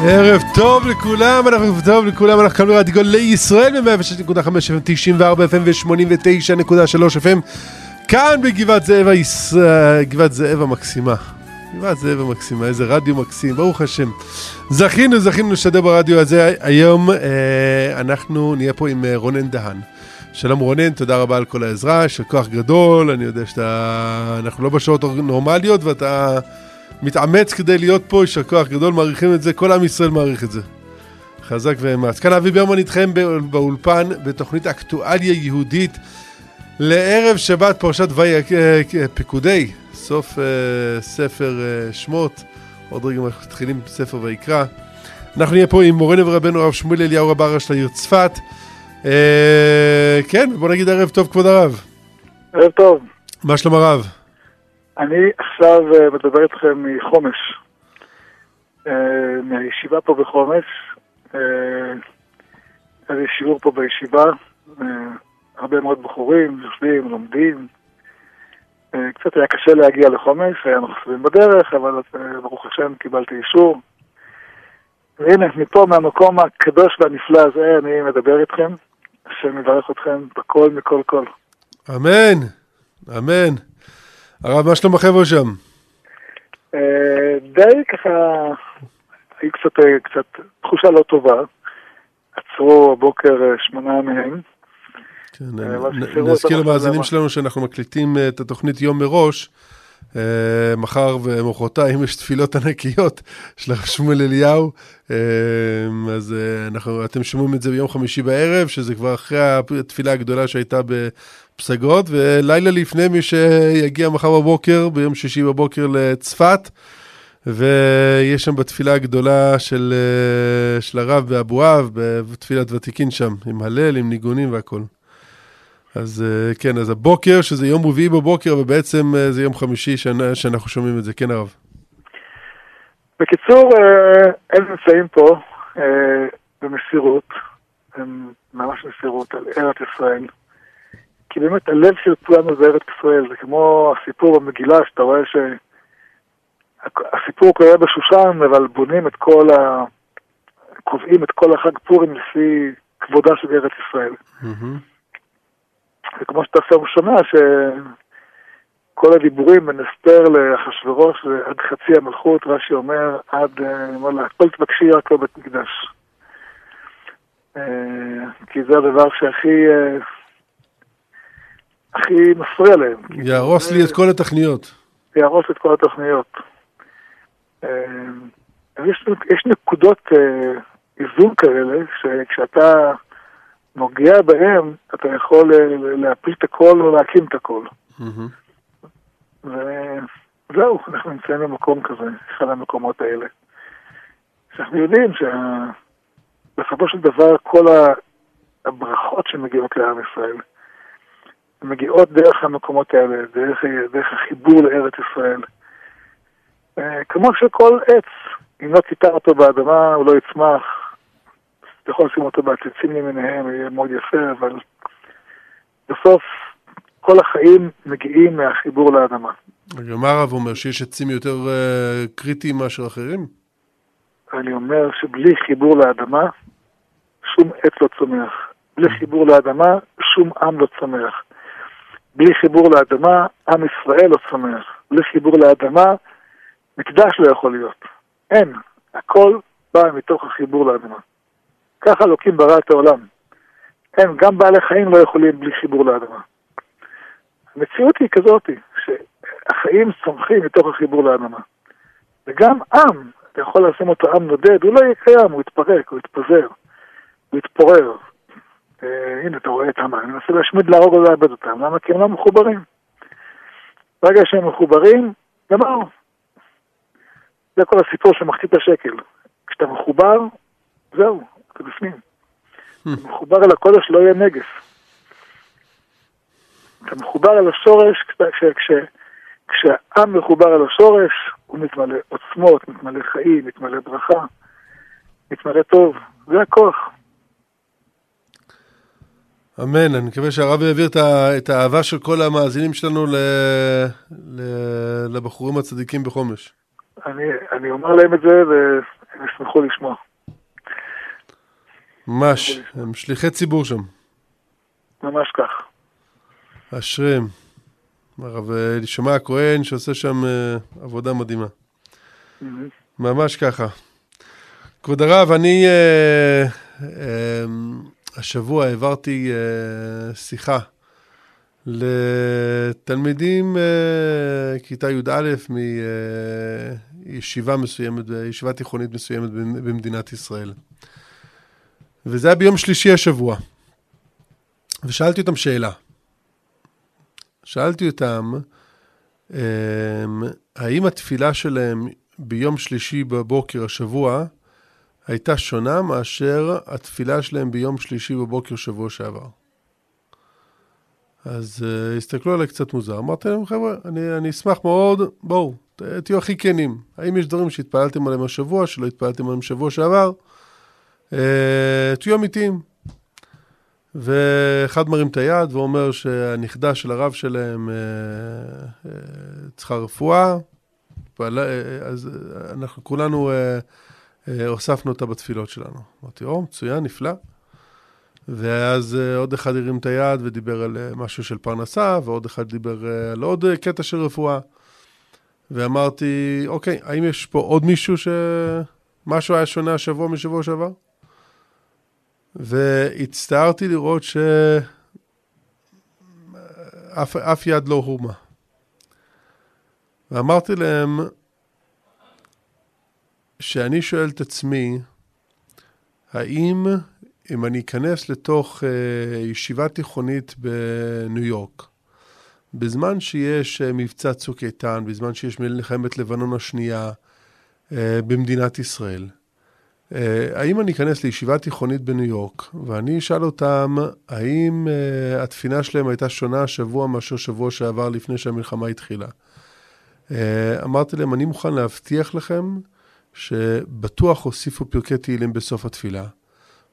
ערב טוב לכולם, אנחנו ערב טוב לכולם, אנחנו כאן ברדיו לישראל ב-106.5 FM, 94 FM ו-89.3 FM כאן בגבעת זאב, היש... גבעת זאב המקסימה. גבעת זאב המקסימה, איזה רדיו מקסים, ברוך השם. זכינו, זכינו לשדר ברדיו הזה היום אה, אנחנו נהיה פה עם אה, רונן דהן. שלום רונן, תודה רבה על כל העזרה, יש כוח גדול, אני יודע שאתה... אנחנו לא בשעות נורמליות ואתה... מתאמץ כדי להיות פה, יישר כוח גדול, מעריכים את זה, כל עם ישראל מעריך את זה. חזק ואמץ. כאן אבי ברמן איתכם באולפן בתוכנית אקטואליה יהודית לערב שבת פרשת ויהי פקודי, סוף uh, ספר uh, שמות, עוד רגע מתחילים ספר ויקרא. אנחנו נהיה פה עם מורנו ורבנו הרב שמואל אליהו רב של העיר צפת. כן, בוא נגיד ערב טוב כבוד הרב. ערב טוב. מה שלום הרב? אני עכשיו אה, מדבר איתכם מחומש, אה, מהישיבה פה בחומש. היה אה, לי שיעור פה בישיבה, הרבה מאוד בחורים, יושבים, לומדים. קצת היה קשה להגיע לחומש, היה מחסורים בדרך, אבל ברוך השם קיבלתי אישור. והנה, מפה, מהמקום הקדוש והנפלא הזה, אני מדבר איתכם. השם יברך אתכם בכל מכל כל. אמן, אמן. הרב, מה שלום החבר'ה שם? אה, די ככה, היו קצת, אה, קצת תחושה לא טובה. עצרו הבוקר אה, שמונה מהם. כן, נזכיר למאזינים שלנו שאנחנו מקליטים את התוכנית יום מראש. מחר ומחרתיים יש תפילות ענקיות של הרב שמואל אליהו, אז אנחנו, אתם שומעים את זה ביום חמישי בערב, שזה כבר אחרי התפילה הגדולה שהייתה פסגות, ולילה לפני מי שיגיע מחר בבוקר, ביום שישי בבוקר לצפת, ויש שם בתפילה הגדולה של, אה, של הרב באבואב, בתפילת ותיקין שם, עם הלל, עם ניגונים והכל. אז אה, כן, אז הבוקר, שזה יום רביעי בבוקר, ובעצם אה, זה יום חמישי שאנחנו שומעים את זה. כן, הרב. בקיצור, הם נמצאים פה במסירות, הם ממש מסירות על ארץ ישראל. כי באמת הלב של כולנו זה ארץ ישראל, זה כמו הסיפור במגילה, שאתה רואה שהסיפור קורה בשושן, אבל בונים את כל ה... קובעים את כל החג פורים לפי כבודה של ארץ ישראל. Mm-hmm. וכמו שאתה עכשיו שומע, שכל הדיבורים בין אסתר לאחשוורוש זה עד חצי המלכות, רש"י אומר, עד, אומר לה, הכל תבקשי רק לא בית מקדש. אה, כי זה הדבר שהכי אה, הכי מפריע להם. יהרוס לי את כל התוכניות. יהרוס את כל התוכניות. אה, יש, יש נקודות אה, איזון כאלה, שכשאתה נוגע בהם, אתה יכול אה, להפיל את הכל או להקים את הכל. וזהו, אנחנו נמצאים במקום כזה, אחד המקומות האלה. שאנחנו יודעים שבסופו של דבר כל הברכות שמגיעות לעם ישראל, מגיעות דרך המקומות האלה, דרך, דרך החיבור לארץ ישראל. אה, כמו שכל עץ, אם לא אותו באדמה, הוא לא יצמח. יכול לשים אותו בעציצים למיניהם, יהיה מאוד יפה, אבל בסוף כל החיים מגיעים מהחיבור לאדמה. מה הרב אומר, שיש עצים יותר uh, קריטיים מאשר אחרים? אני אומר שבלי חיבור לאדמה, שום עץ לא צומח. בלי חיבור לאדמה, שום עם לא צומח. בלי חיבור לאדמה, עם ישראל לא צומח. בלי חיבור לאדמה, מקדש לא יכול להיות. אין. הכל בא מתוך החיבור לאדמה. ככה אלוקים ברא את העולם. אין, גם בעלי חיים לא יכולים בלי חיבור לאדמה. המציאות היא כזאת, שהחיים צומחים מתוך החיבור לאדמה. וגם עם, אתה יכול לשים אותו עם נודד, הוא לא יהיה קיים, הוא יתפרק, הוא יתפזר, הוא יתפורר. אה, הנה, אתה רואה את המים, אני מנסה להשמיד, להרוג או לאבד אותם. למה? כי הם לא מחוברים. ברגע שהם מחוברים, גמרנו. זה כל הסיפור של מחצית השקל. כשאתה מחובר, זהו, אתה בפנים. אתה מחובר אל הקודש, לא יהיה נגף. אתה מחובר אל השורש, כשהעם מחובר אל השורש, הוא מתמלא עוצמות, מתמלא חיים, מתמלא ברכה, מתמלא טוב. זה הכוח. אמן, אני מקווה שהרב יעביר את האהבה של כל המאזינים שלנו ל, ל, לבחורים הצדיקים בחומש. אני, אני אומר להם את זה, הם ישמחו לשמוע. ממש, הם שליחי ציבור שם. ממש כך. אשריהם. הרב אלישמע הכהן שעושה שם אה, עבודה מדהימה. מהמם. ממש ככה. כבוד הרב, אני אה, אה, השבוע העברתי אה, שיחה לתלמידים אה, כיתה י"א מישיבה מסוימת, ישיבה תיכונית מסוימת במ- במדינת ישראל. וזה היה ביום שלישי השבוע. ושאלתי אותם שאלה. שאלתי אותם, אמ, האם התפילה שלהם ביום שלישי בבוקר השבוע הייתה שונה מאשר התפילה שלהם ביום שלישי בבוקר שבוע שעבר? אז uh, הסתכלו עליי קצת מוזר. אמרתי להם, חבר'ה, אני, אני אשמח מאוד, בואו, תהיו הכי כנים. האם יש דברים שהתפללתם עליהם השבוע, שלא התפללתם עליהם בשבוע שעבר? Uh, תהיו אמיתיים. ואחד מרים את היד ואומר שהנכדה של הרב שלהם אה, אה, צריכה רפואה, אה, אז אה, אנחנו כולנו אה, אה, הוספנו אותה בתפילות שלנו. אמרתי, או, מצוין, נפלא. ואז אה, עוד אחד הרים את היד ודיבר על אה, משהו של פרנסה, ועוד אחד דיבר אה, על עוד אה, קטע של רפואה. ואמרתי, אוקיי, האם יש פה עוד מישהו שמשהו היה שונה השבוע משבוע שעבר? והצטערתי לראות שאף אף יד לא הורמה. ואמרתי להם שאני שואל את עצמי, האם אם אני אכנס לתוך uh, ישיבה תיכונית בניו יורק, בזמן שיש uh, מבצע צוק איתן, בזמן שיש מלחמת לבנון השנייה uh, במדינת ישראל, האם אני אכנס לישיבה תיכונית בניו יורק, ואני אשאל אותם, האם uh, התפינה שלהם הייתה שונה השבוע מאשר שבוע שעבר לפני שהמלחמה התחילה? Uh, אמרתי להם, אני מוכן להבטיח לכם שבטוח הוסיפו פרקי תהילים בסוף התפילה.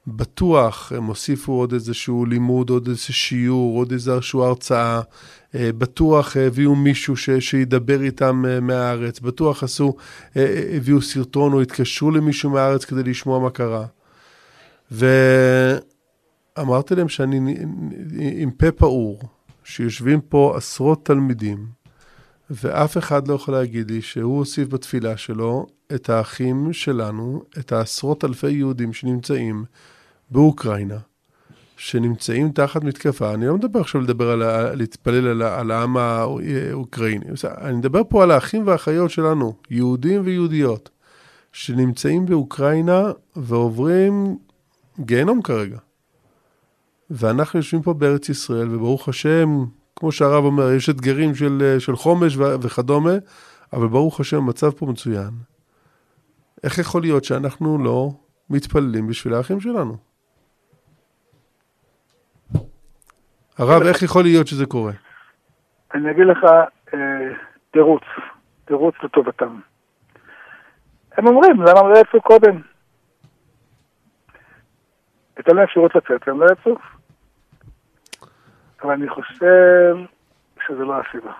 בטוח הם הוסיפו עוד איזשהו לימוד, עוד איזה שיעור, עוד איזושהי הרצאה. אה, בטוח הביאו מישהו ש, שידבר איתם אה, מהארץ. בטוח עשו, אה, הביאו סרטון או התקשרו למישהו מהארץ כדי לשמוע מה קרה. ואמרתי להם שאני עם פה פעור, שיושבים פה עשרות תלמידים, ואף אחד לא יכול להגיד לי שהוא הוסיף בתפילה שלו את האחים שלנו, את העשרות אלפי יהודים שנמצאים באוקראינה, שנמצאים תחת מתקפה. אני לא מדבר עכשיו לדבר על, ה- להתפלל על, על העם האוקראיני. אני מדבר פה על האחים והאחיות שלנו, יהודים ויהודיות, שנמצאים באוקראינה ועוברים גיהנום כרגע. ואנחנו יושבים פה בארץ ישראל, וברוך השם, כמו שהרב אומר, יש אתגרים של, של חומש וכדומה, אבל ברוך השם, המצב פה מצוין. איך יכול להיות שאנחנו לא מתפללים בשביל האחים שלנו? הרב, איך יכול להיות שזה קורה? אני אגיד לך אה, תירוץ, תירוץ לטובתם. הם אומרים, למה הם לא יצאו קודם? הייתה להם אפשרות לצאת, הם לא יצאו. אבל אני חושב שזה לא הסיבה.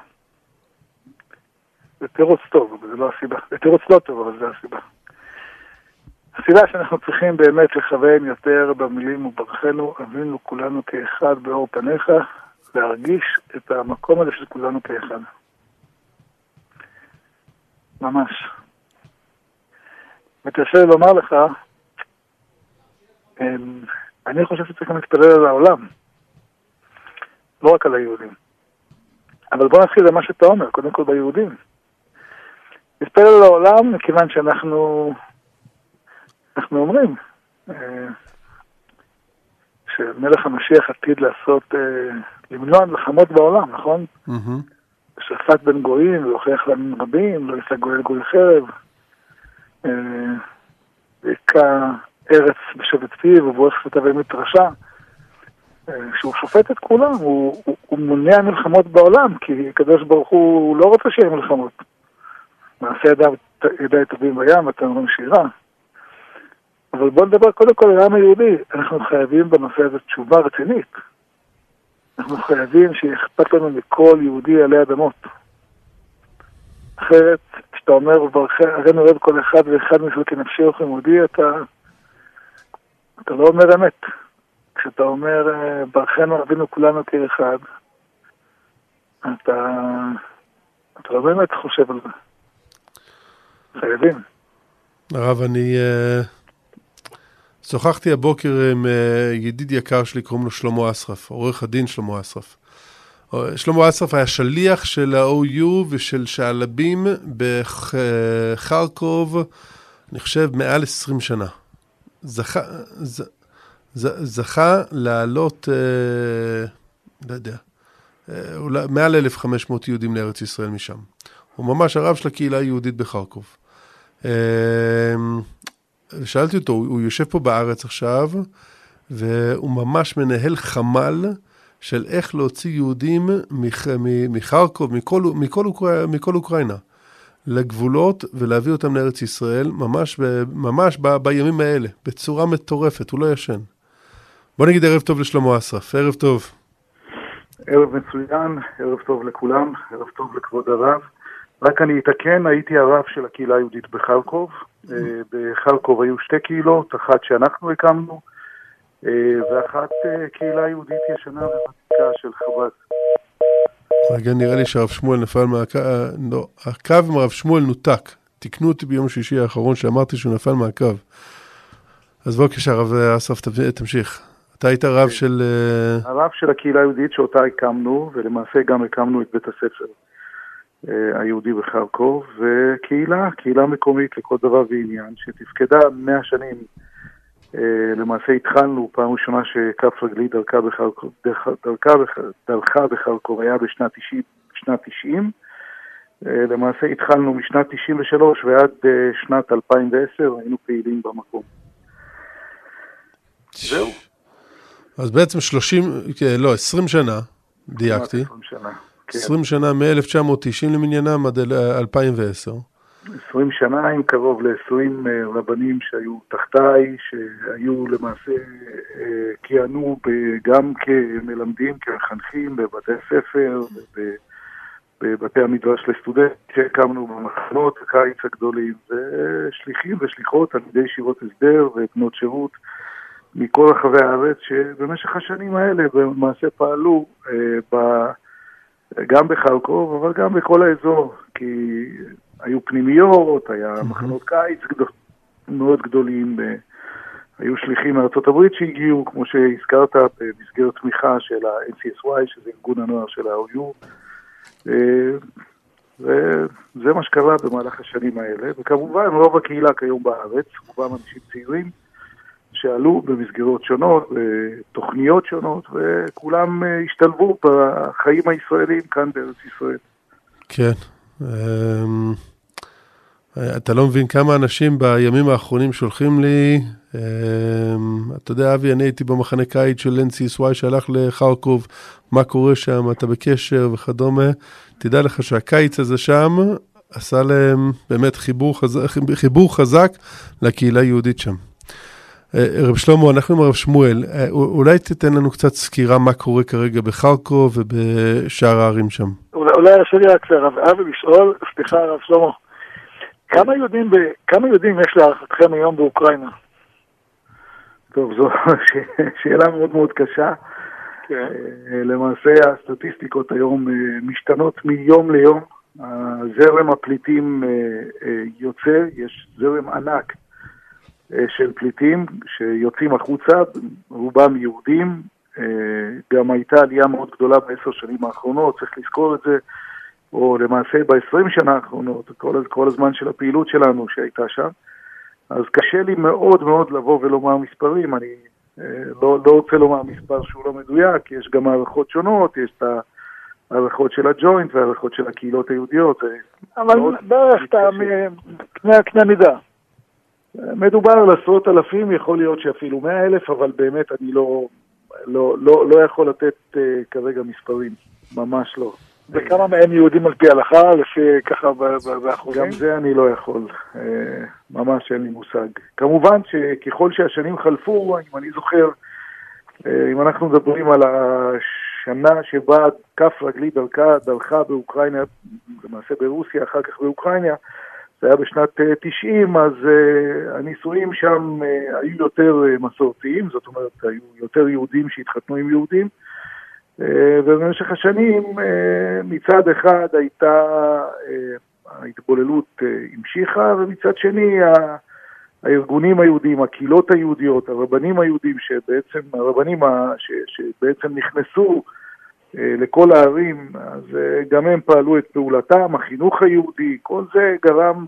זה תירוץ טוב, אבל זה לא הסיבה. זה תירוץ לא טוב, אבל זה הסיבה. הסיבה שאנחנו צריכים באמת לכוון יותר במילים וברכנו, אבינו כולנו כאחד באור פניך, להרגיש את המקום הזה של כולנו כאחד. ממש. ותרשה לי לומר לך, אמ, אני חושב שצריך להתפלל על העולם, לא רק על היהודים. אבל בוא נתחיל במה שאתה אומר, קודם כל ביהודים. להתפלל על העולם מכיוון שאנחנו אנחנו אומרים אה, שמלך המשיח עתיד לעשות, אה, למנוע מלחמות בעולם, נכון? שפט בין גויים והוכיח לעמים רבים, לא יישא גוי גוי חרב. אה, והכה ארץ בשבט פיו ובורך שפתיו אמת רשע. אה, שהוא שופט את כולם, הוא, הוא, הוא מונע מלחמות בעולם, כי הקדוש ברוך הוא לא רוצה שיהיה מלחמות. מעשה ידיו ידי טובים בים, ואתם אומרים שירה. אבל בואו נדבר קודם כל על העם היהודי. אנחנו חייבים בנושא הזה תשובה רצינית. אנחנו חייבים שיהיה אכפת לנו מכל יהודי עלי אדמות. אחרת כשאתה אומר, הרינו אוהב כל אחד ואחד מכם כנפשי מודי, אתה, אתה לא אומר אמת. כשאתה אומר, ברכנו אבינו כולנו כאחד, אתה, אתה לא באמת חושב על זה. חייבים. הרב, אני uh, שוחחתי הבוקר עם uh, ידיד יקר שלי, קוראים לו שלמה אסרף, עורך הדין שלמה אסרף. שלמה אסרף היה שליח של ה-OU ושל שעלבים בחרקוב, אני חושב, מעל 20 שנה. זכה, ז, ז, זכה לעלות, אה, לא יודע, אה, אולי מעל 1,500 יהודים לארץ ישראל משם. הוא ממש הרב של הקהילה היהודית בחרקוב. אה, שאלתי אותו, הוא יושב פה בארץ עכשיו, והוא ממש מנהל חמ"ל של איך להוציא יהודים מחרקוב, מכל, מכל, אוקראינה, מכל אוקראינה לגבולות ולהביא אותם לארץ ישראל, ממש, ממש ב, בימים האלה, בצורה מטורפת, הוא לא ישן. בוא נגיד ערב טוב לשלמה אסרף, ערב טוב. ערב מצוין, ערב טוב לכולם, ערב טוב לכבוד הרב. רק אני אתקן, הייתי הרב של הקהילה היהודית בחרקוב. אה, בחרקוב היו שתי קהילות, אחת שאנחנו הקמנו, אה, ואחת אה, קהילה יהודית ישנה וותיקה של חב"ד. רגע, נראה לי שהרב שמואל נפל מהקו, לא, הקו עם הרב שמואל נותק. תיקנו אותי ביום שישי האחרון שאמרתי שהוא נפל מהקו. אז בבקשה, הרב אסף, תמשיך. אתה היית רב של... הרב של הקהילה היהודית שאותה הקמנו, ולמעשה גם הקמנו את בית הספר. אה, היהודי בחרקוב, וקהילה, קהילה מקומית לכל דבר ועניין, שתפקדה מאה שנים. אה, למעשה התחלנו, פעם ראשונה שכף רגלי דרכה בחרקוב, דרכה, דרכה בחרקוב היה בשנת 90, בשנת 90. אה, למעשה התחלנו משנת 93 ועד שנת 2010 היינו פעילים במקום. זהו. אז בעצם 30, לא, 20 שנה, דייקתי. 20 שנה. 20 כן. שנה מ-1990 למניינם עד 2010. 20 שנה עם קרוב ל-20 אה, רבנים שהיו תחתיי, שהיו למעשה, אה, כיהנו גם כמלמדים, כמחנכים בבתי ספר, בבתי המדרש לסטודנט, שהקמנו במחנות הקיץ הגדולים, ושליחים ושליחות על ידי ישיבות הסדר ובנות שירות מכל רחבי הארץ, שבמשך השנים האלה למעשה פעלו אה, ב... גם בחרקוב, אבל גם בכל האזור, כי היו פנימיות, היה מחנות קיץ גדול, מאוד גדולים, היו שליחים מארצות הברית שהגיעו, כמו שהזכרת, במסגרת תמיכה של ה-NCSY, שזה ארגון הנוער של ה-OU, וזה מה שקרה במהלך השנים האלה, וכמובן רוב הקהילה כיום בארץ, רובם אנשים צעירים, שעלו במסגרות שונות, בתוכניות שונות, וכולם אה, השתלבו בחיים הישראלים כאן בארץ ישראל. כן. אמ, אתה לא מבין כמה אנשים בימים האחרונים שולחים לי, אמ, אתה יודע, אבי, אני הייתי במחנה קיץ של NCSY שהלך לחרקוב, מה קורה שם, אתה בקשר וכדומה. תדע לך שהקיץ הזה שם עשה להם באמת חיבור חזק, חיבור חזק לקהילה היהודית שם. אה, רב שלמה, אנחנו עם הרב שמואל, אה, אולי תיתן לנו קצת סקירה מה קורה כרגע בחרקוב ובשאר הערים שם. אולי ירשה לי רק לרב אבי לשאול, סליחה הרב שלמה, כמה יהודים, ב, כמה יהודים יש להערכתכם היום באוקראינה? טוב, זו שאלה מאוד מאוד קשה. כן. אה, למעשה הסטטיסטיקות היום משתנות מיום ליום. זרם הפליטים יוצא, יש זרם ענק של פליטים שיוצאים החוצה, רובם יהודים. אה, גם הייתה עלייה מאוד גדולה בעשר שנים האחרונות, צריך לזכור את זה, או למעשה בעשרים שנה האחרונות, כל, כל הזמן של הפעילות שלנו שהייתה שם. אז קשה לי מאוד מאוד לבוא ולומר מספרים, אני אה, לא, לא רוצה לומר מספר שהוא לא מדויק, יש גם הערכות שונות, יש את הערכות של הג'וינט והערכות של הקהילות היהודיות. אבל בערך אתה קנה מידה. מדובר על עשרות אלפים, יכול להיות שאפילו מאה אלף, אבל באמת אני לא, לא, לא, לא יכול לתת uh, כרגע מספרים, ממש לא. וכמה מהם יהודים על פי הלכה, לפי ככה באחוזים? גם זה אני לא יכול, uh, ממש אין לי מושג. כמובן שככל שהשנים חלפו, אם אני זוכר, uh, אם אנחנו מדברים על השנה שבה כף רגלי דרכה, דרכה באוקראינה, למעשה ברוסיה, אחר כך באוקראינה, זה היה בשנת 90, אז uh, הנישואים שם uh, היו יותר מסורתיים, זאת אומרת, היו יותר יהודים שהתחתנו עם יהודים, ובמשך השנים מצד אחד הייתה, ההתבוללות המשיכה, ומצד שני ה... הארגונים היהודיים, הקהילות היהודיות, הרבנים היהודים שבעצם, הרבנים ש, שבעצם נכנסו אה, לכל הערים, אז אה, גם הם פעלו את פעולתם, החינוך היהודי, כל זה גרם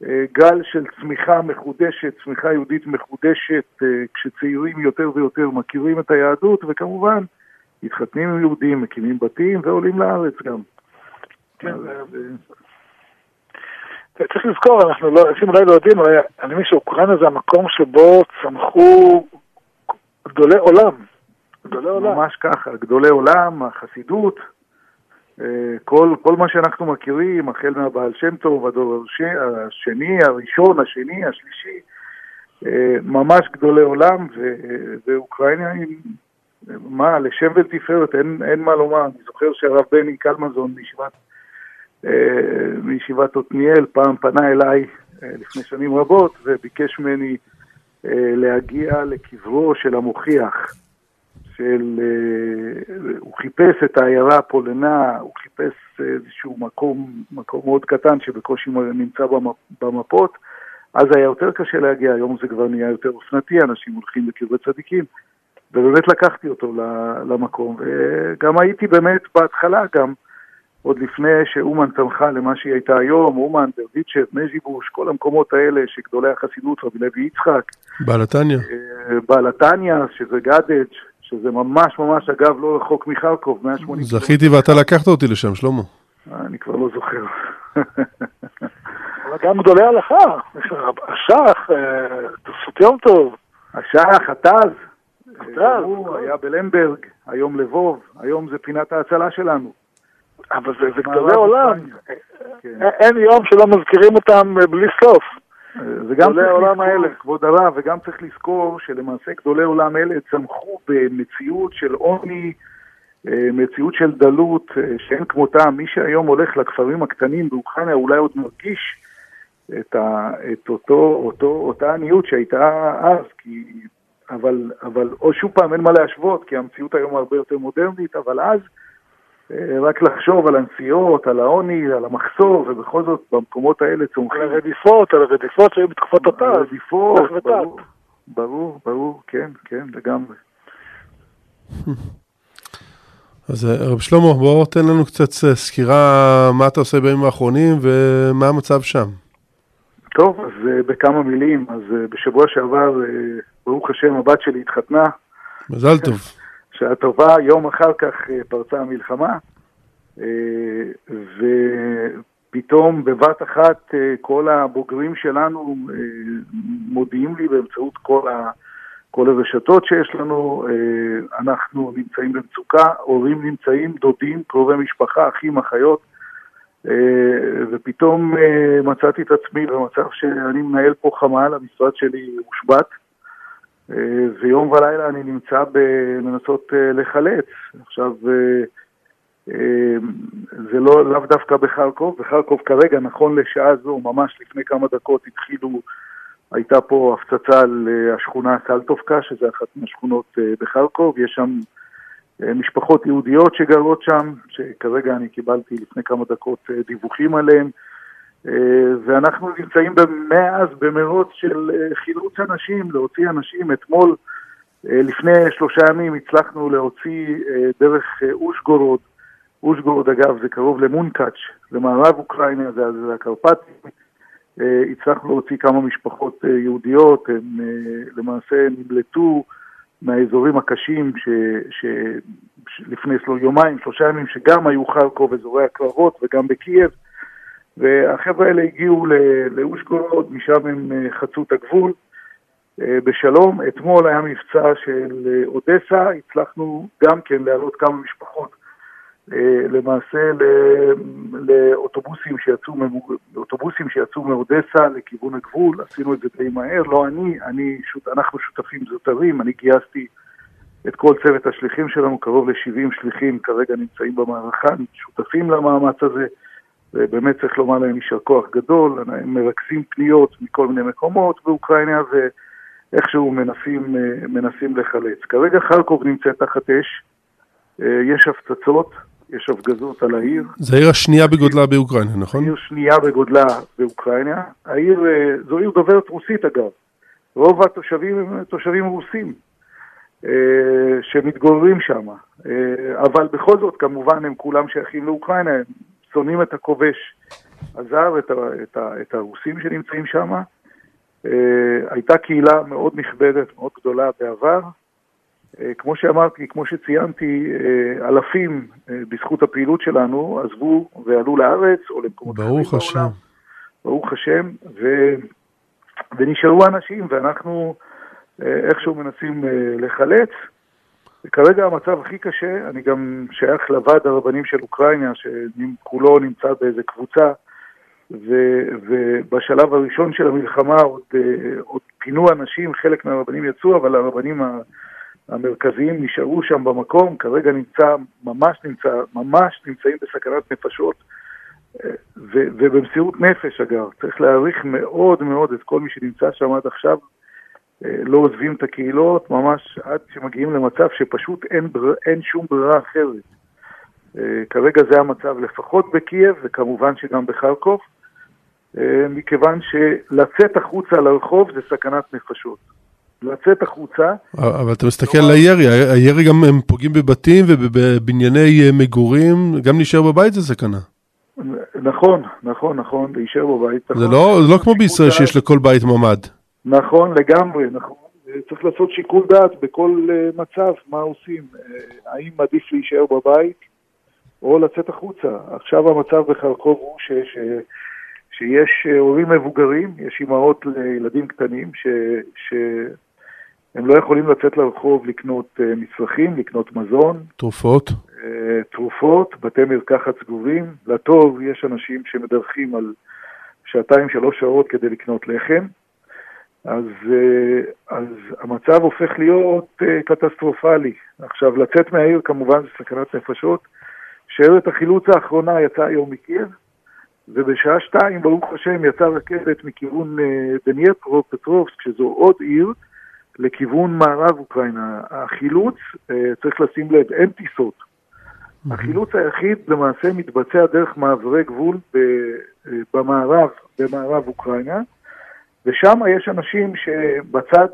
לגל של צמיחה מחודשת, צמיחה יהודית מחודשת, אה, כשצעירים יותר ויותר מכירים את היהדות, וכמובן מתחתנים עם יהודים, מקימים בתים ועולים לארץ גם. כן, צריך לזכור, אנחנו לא, אנשים אולי לא יודעים, אני מבין שאוקראינה זה המקום שבו צמחו גדולי עולם. גדולי עולם. ממש ככה, גדולי עולם, החסידות, אה, כל, כל מה שאנחנו מכירים, החל מהבעל שם טוב, הדור השני, הראשון, השני, השלישי, אה, ממש גדולי עולם, ו, ואוקראינה היא, מה, לשם ולתפארת, אין, אין מה לומר. אני זוכר שהרב בני קלמזון מישיבת, אה, מישיבת עתניאל פעם פנה אליי לפני שנים רבות וביקש ממני להגיע לקברו של המוכיח. של... אה, הוא חיפש את העיירה פולנה, הוא חיפש איזשהו מקום, מקום מאוד קטן שבקושי נמצא במפות. אז היה יותר קשה להגיע, היום זה כבר נהיה יותר אופנתי, אנשים הולכים לקברי צדיקים. ובאמת לקחתי אותו למקום, וגם הייתי באמת בהתחלה גם, עוד לפני שאומן צמחה למה שהיא הייתה היום, אומן, ברדיצ'ב, מז'יבוש, כל המקומות האלה שגדולי החסידות, רבי לוי יצחק. בעלתניה. אה, בעלתניה, שזה גדג', שזה ממש ממש, אגב, לא רחוק מחרקוב, 180... זכיתי ואתה לקחת אותי לשם, שלמה. אני כבר לא זוכר. אבל גם גדולי הלכה, השח, אה, תוספות יום טוב. השח, הטז. הוא היה בלמברג, היום לבוב, היום זה פינת ההצלה שלנו. אבל זה גדולי עולם. כן. אין יום שלא מזכירים אותם בלי סוף. וגם גדולי העולם האלה, כבוד הרב, וגם צריך לזכור שלמעשה גדולי עולם אלה צמחו במציאות של עוני, אה, מציאות של דלות אה, שאין כמותה. מי שהיום הולך לכפרים הקטנים באוקראינה אולי עוד מרגיש את, ה, את אותו, אותו, אותה עניות שהייתה אז, כי, אבל, אבל או שוב פעם אין מה להשוות, כי המציאות היום הרבה יותר מודרנית, אבל אז אה, רק לחשוב על הנסיעות, על העוני, על המחסור, ובכל זאת במקומות האלה צומחים. על הרדיפות, על הרדיפות שהיו בתקופת אותה. הרדיפות, ברור, ברור, ברור, כן, כן, לגמרי. אז אה, רב שלמה, בוא תן לנו קצת אה, סקירה מה אתה עושה בימים האחרונים ומה המצב שם. טוב, אז בכמה מילים, אז בשבוע שעבר, ברוך השם, הבת שלי התחתנה. מזל טוב. שעה טובה, יום אחר כך אה, פרצה המלחמה, אה, ופתאום בבת אחת אה, כל הבוגרים שלנו מודיעים לי באמצעות כל, ה, כל הרשתות שיש לנו, אנחנו נמצאים במצוקה, הורים נמצאים, דודים, קרובי משפחה, אחים, אחיות, ופתאום מצאתי את עצמי במצב שאני מנהל פה חמ"ל, המשרד שלי הושבת. אה, ויום ולילה אני נמצא בלנסות אה, לחלץ. עכשיו, אה, זה לא, לאו דווקא בחרקוב, בחרקוב כרגע, נכון לשעה זו, ממש לפני כמה דקות התחילו, הייתה פה הפצצה על השכונה סלטובקה, שזה אחת מהשכונות בחרקוב, יש שם משפחות יהודיות שגרות שם, שכרגע אני קיבלתי לפני כמה דקות דיווחים עליהן. אה, ואנחנו נמצאים מאז במרוץ של אה, חילוץ אנשים, להוציא אנשים. אתמול, אה, לפני שלושה ימים, הצלחנו להוציא דרך אושגורוד. אושגורוד, אגב, זה קרוב למונקאץ', למערב אוקראינה, זה, זה הקרפטים. הצלחנו להוציא כמה משפחות יהודיות, הם למעשה נמלטו מהאזורים הקשים שלפני יומיים, שלושה ימים, שגם היו חרקוב, אזורי הקרבות, וגם בקייב. והחבר'ה האלה הגיעו לאושגורוד, משם הם אה, חצו את הגבול אה, בשלום. אתמול היה מבצע של אה, אודסה, הצלחנו גם כן להעלות כמה משפחות למעשה לאוטובוסים שיצאו, לאוטובוסים שיצאו מאודסה לכיוון הגבול, עשינו את זה די מהר, לא אני, אני אנחנו שותפים זוטרים, אני גייסתי את כל צוות השליחים שלנו, קרוב ל-70 שליחים כרגע נמצאים במערכה, שותפים למאמץ הזה. ובאמת צריך לומר להם יישר כוח גדול, הם מרכזים פניות מכל מיני מקומות באוקראינה ואיכשהו מנסים, אה, מנסים לחלץ. כרגע חרקוב נמצאת תחת אש, אה, יש הפצצות, יש הפגזות על העיר. זו העיר השנייה בגודלה באוקראינה, נכון? עיר שנייה בגודלה באוקראינה. העיר, זו עיר דוברת רוסית אגב. רוב התושבים הם תושבים רוסים. אה, שמתגוררים שם. אה, אבל בכל זאת, כמובן, הם כולם שייכים לאוקראינה, הם שונאים את הכובש הזר, את, את, את הרוסים שנמצאים שם. אה, הייתה קהילה מאוד נכבדת, מאוד גדולה בעבר. כמו שאמרתי, כמו שציינתי, אלפים בזכות הפעילות שלנו עזבו ועלו לארץ או למקומות אחרים בעולם. ברוך השם. ברוך השם, ו... ונשארו אנשים, ואנחנו אה, איכשהו מנסים אה, לחלץ. כרגע המצב הכי קשה, אני גם שייך לוועד הרבנים של אוקראינה, שכולו נמצא באיזה קבוצה, ו, ובשלב הראשון של המלחמה עוד, אה, עוד פינו אנשים, חלק מהרבנים יצאו, אבל הרבנים המרכזיים נשארו שם במקום, כרגע נמצא, ממש נמצא, ממש נמצאים בסכנת נפשות, ו, ובמסירות נפש אגב, צריך להעריך מאוד מאוד את כל מי שנמצא שם עד עכשיו, אה, לא עוזבים את הקהילות, ממש עד שמגיעים למצב שפשוט אין, בר... אין שום ברירה אחרת. אה, כרגע זה המצב לפחות בקייב, וכמובן שגם בחרקוב, אה, מכיוון שלצאת החוצה לרחוב זה סכנת נפשות. לצאת החוצה... אבל אתה מסתכל על הירי, הירי גם הם פוגעים בבתים ובבנייני מגורים, גם להישאר בבית זה סכנה. נכון, נכון, נכון, להישאר בבית. זה. לא, לא כמו בישראל שיש לכל בית ממ"ד. נכון, לגמרי, נכון. צריך לעשות שיקול דעת בכל uh, מצב, מה עושים. Uh, האם עדיף להישאר בבית או לצאת החוצה. עכשיו המצב בחרקוב הוא ש, ש, שיש uh, הורים מבוגרים, יש אימהות לילדים קטנים, ש, שהם לא יכולים לצאת לרחוב לקנות מצרכים, לקנות מזון. תרופות. תרופות, בתי מרקחת סגורים. לטוב, יש אנשים שמדווחים על שעתיים, שלוש שעות כדי לקנות לחם. אז, אה, אז המצב הופך להיות אה, קטסטרופלי. עכשיו, לצאת מהעיר כמובן זה סכנת נפשות. שיירת החילוץ האחרונה יצאה היום מקייב, ובשעה שתיים, ברוך השם, יצאה רכבת מכיוון אה, דנייפרו, פטרובסק, שזו עוד עיר, לכיוון מערב אוקראינה. החילוץ, צריך לשים לב, אין טיסות. החילוץ היחיד למעשה מתבצע דרך מעברי גבול במערב, במערב אוקראינה. ושם יש אנשים שבצד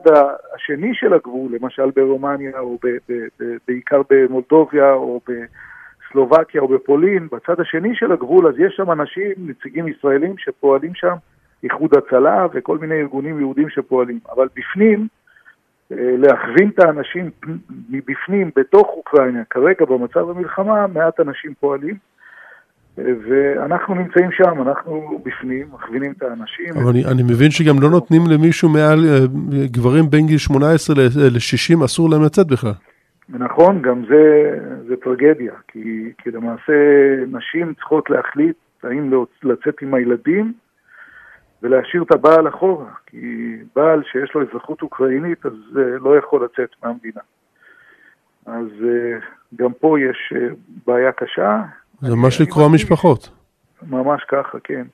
השני של הגבול, למשל ברומניה או ב, ב, ב, בעיקר במולדוביה או בסלובקיה או בפולין, בצד השני של הגבול אז יש שם אנשים, נציגים ישראלים שפועלים שם, איחוד הצלה וכל מיני ארגונים יהודים שפועלים, אבל בפנים, אה, להכווין את האנשים מבפנים, בתוך אוקראינה, כרגע במצב המלחמה, מעט אנשים פועלים. ואנחנו נמצאים שם, אנחנו בפנים, מכווינים את האנשים. אבל אני, אני מבין שגם לא נותנים למישהו מעל, אה, גברים בין גיל 18 ל-60, אסור להם לצאת בכלל. נכון, גם זה, זה טרגדיה, כי, כי למעשה נשים צריכות להחליט האם לצאת עם הילדים ולהשאיר את הבעל אחורה, כי בעל שיש לו אזרחות אוקראינית, אז uh, לא יכול לצאת מהמדינה. אז גם פה יש בעיה קשה, זה ממש לקרוא משפחות. ממש ככה, כן.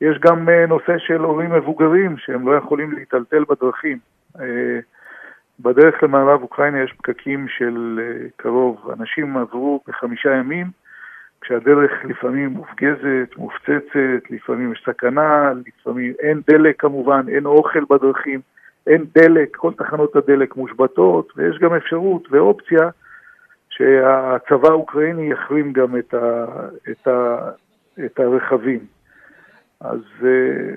יש גם אה, נושא של הורים מבוגרים שהם לא יכולים להיטלטל בדרכים. אה, בדרך למערב אוקראינה יש פקקים של אה, קרוב, אנשים עברו בחמישה ימים, כשהדרך לפעמים מופגזת, מופצצת, לפעמים יש סכנה, לפעמים אין דלק כמובן, אין אוכל בדרכים, אין דלק, כל תחנות הדלק מושבתות, ויש גם אפשרות ואופציה שהצבא האוקראיני יחרים גם את, ה, את, ה, את הרכבים. אז אה,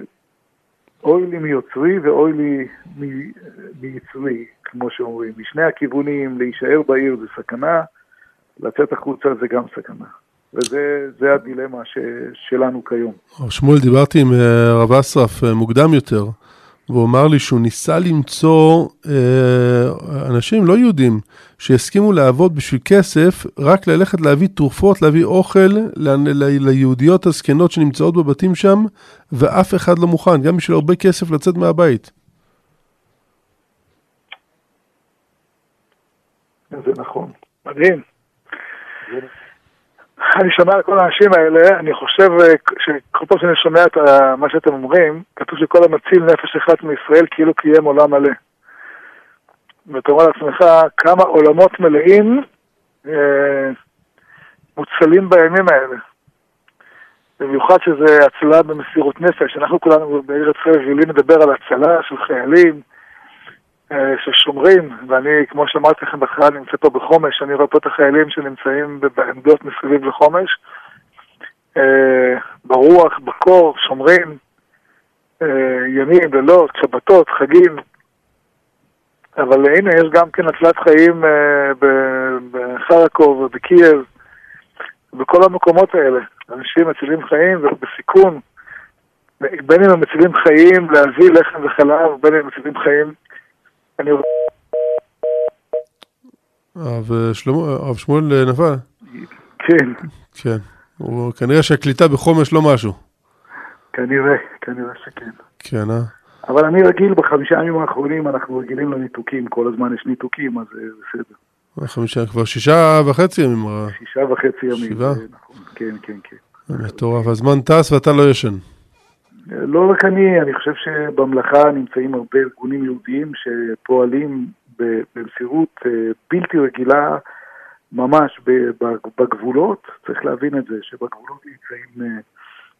אוי לי מיוצרי ואוי לי מיצרי, כמו שאומרים. משני הכיוונים, להישאר בעיר זה סכנה, לצאת החוצה זה גם סכנה. וזה הדילמה ש, שלנו כיום. שמואל, דיברתי עם אה, הרב אסרף אה, מוקדם יותר. והוא אמר לי שהוא ניסה למצוא אה, אנשים לא יהודים שיסכימו לעבוד בשביל כסף, רק ללכת להביא תרופות, להביא אוכל ל, ל, ליהודיות הזקנות שנמצאות בבתים שם, ואף אחד לא מוכן, גם בשביל הרבה כסף לצאת מהבית. זה נכון, מדהים. אני שומע על כל האנשים האלה, אני חושב אה, שכל פעם שאני שומע את מה שאתם אומרים, כתוב שכל המציל נפש אחת מישראל כאילו קיים עולם מלא. ואתה אומר לעצמך כמה עולמות מלאים אה, מוצלים בימים האלה. במיוחד שזה הצלה במסירות נפש. אנחנו כולנו בארץ ישראל רגילים לדבר על הצלה של חיילים אה, ששומרים, ואני, כמו שאמרתי לכם בהתחלה, נמצא פה בחומש, אני רואה פה את החיילים שנמצאים בעמדות מסביב לחומש, אה, ברוח, בקור, שומרים, אה, ימים, לילות, שבתות, חגים. אבל הנה, יש גם כן הצלת חיים בחרקוב ובקייב, בכל המקומות האלה. אנשים מצילים חיים ובסיכון, בין אם הם מצילים חיים להביא לחם וחלב, בין אם הם מצילים חיים אני... הרב שמואל נפל? כן. כן. כנראה שהקליטה בחומש לא משהו. כנראה, כנראה שכן. כן, אה? אבל אני רגיל, בחמישה ימים האחרונים אנחנו רגילים לניתוקים, כל הזמן יש ניתוקים, אז בסדר. חמישה, כבר שישה וחצי ימים. שישה וחצי ימים. שבעה? נכון, כן, כן, כן. מטורף, הזמן טס ואתה לא ישן. לא רק אני, אני חושב שבמלאכה נמצאים הרבה ארגונים יהודיים שפועלים במסירות אה, בלתי רגילה ממש בגבולות, צריך להבין את זה, שבגבולות נמצאים אה,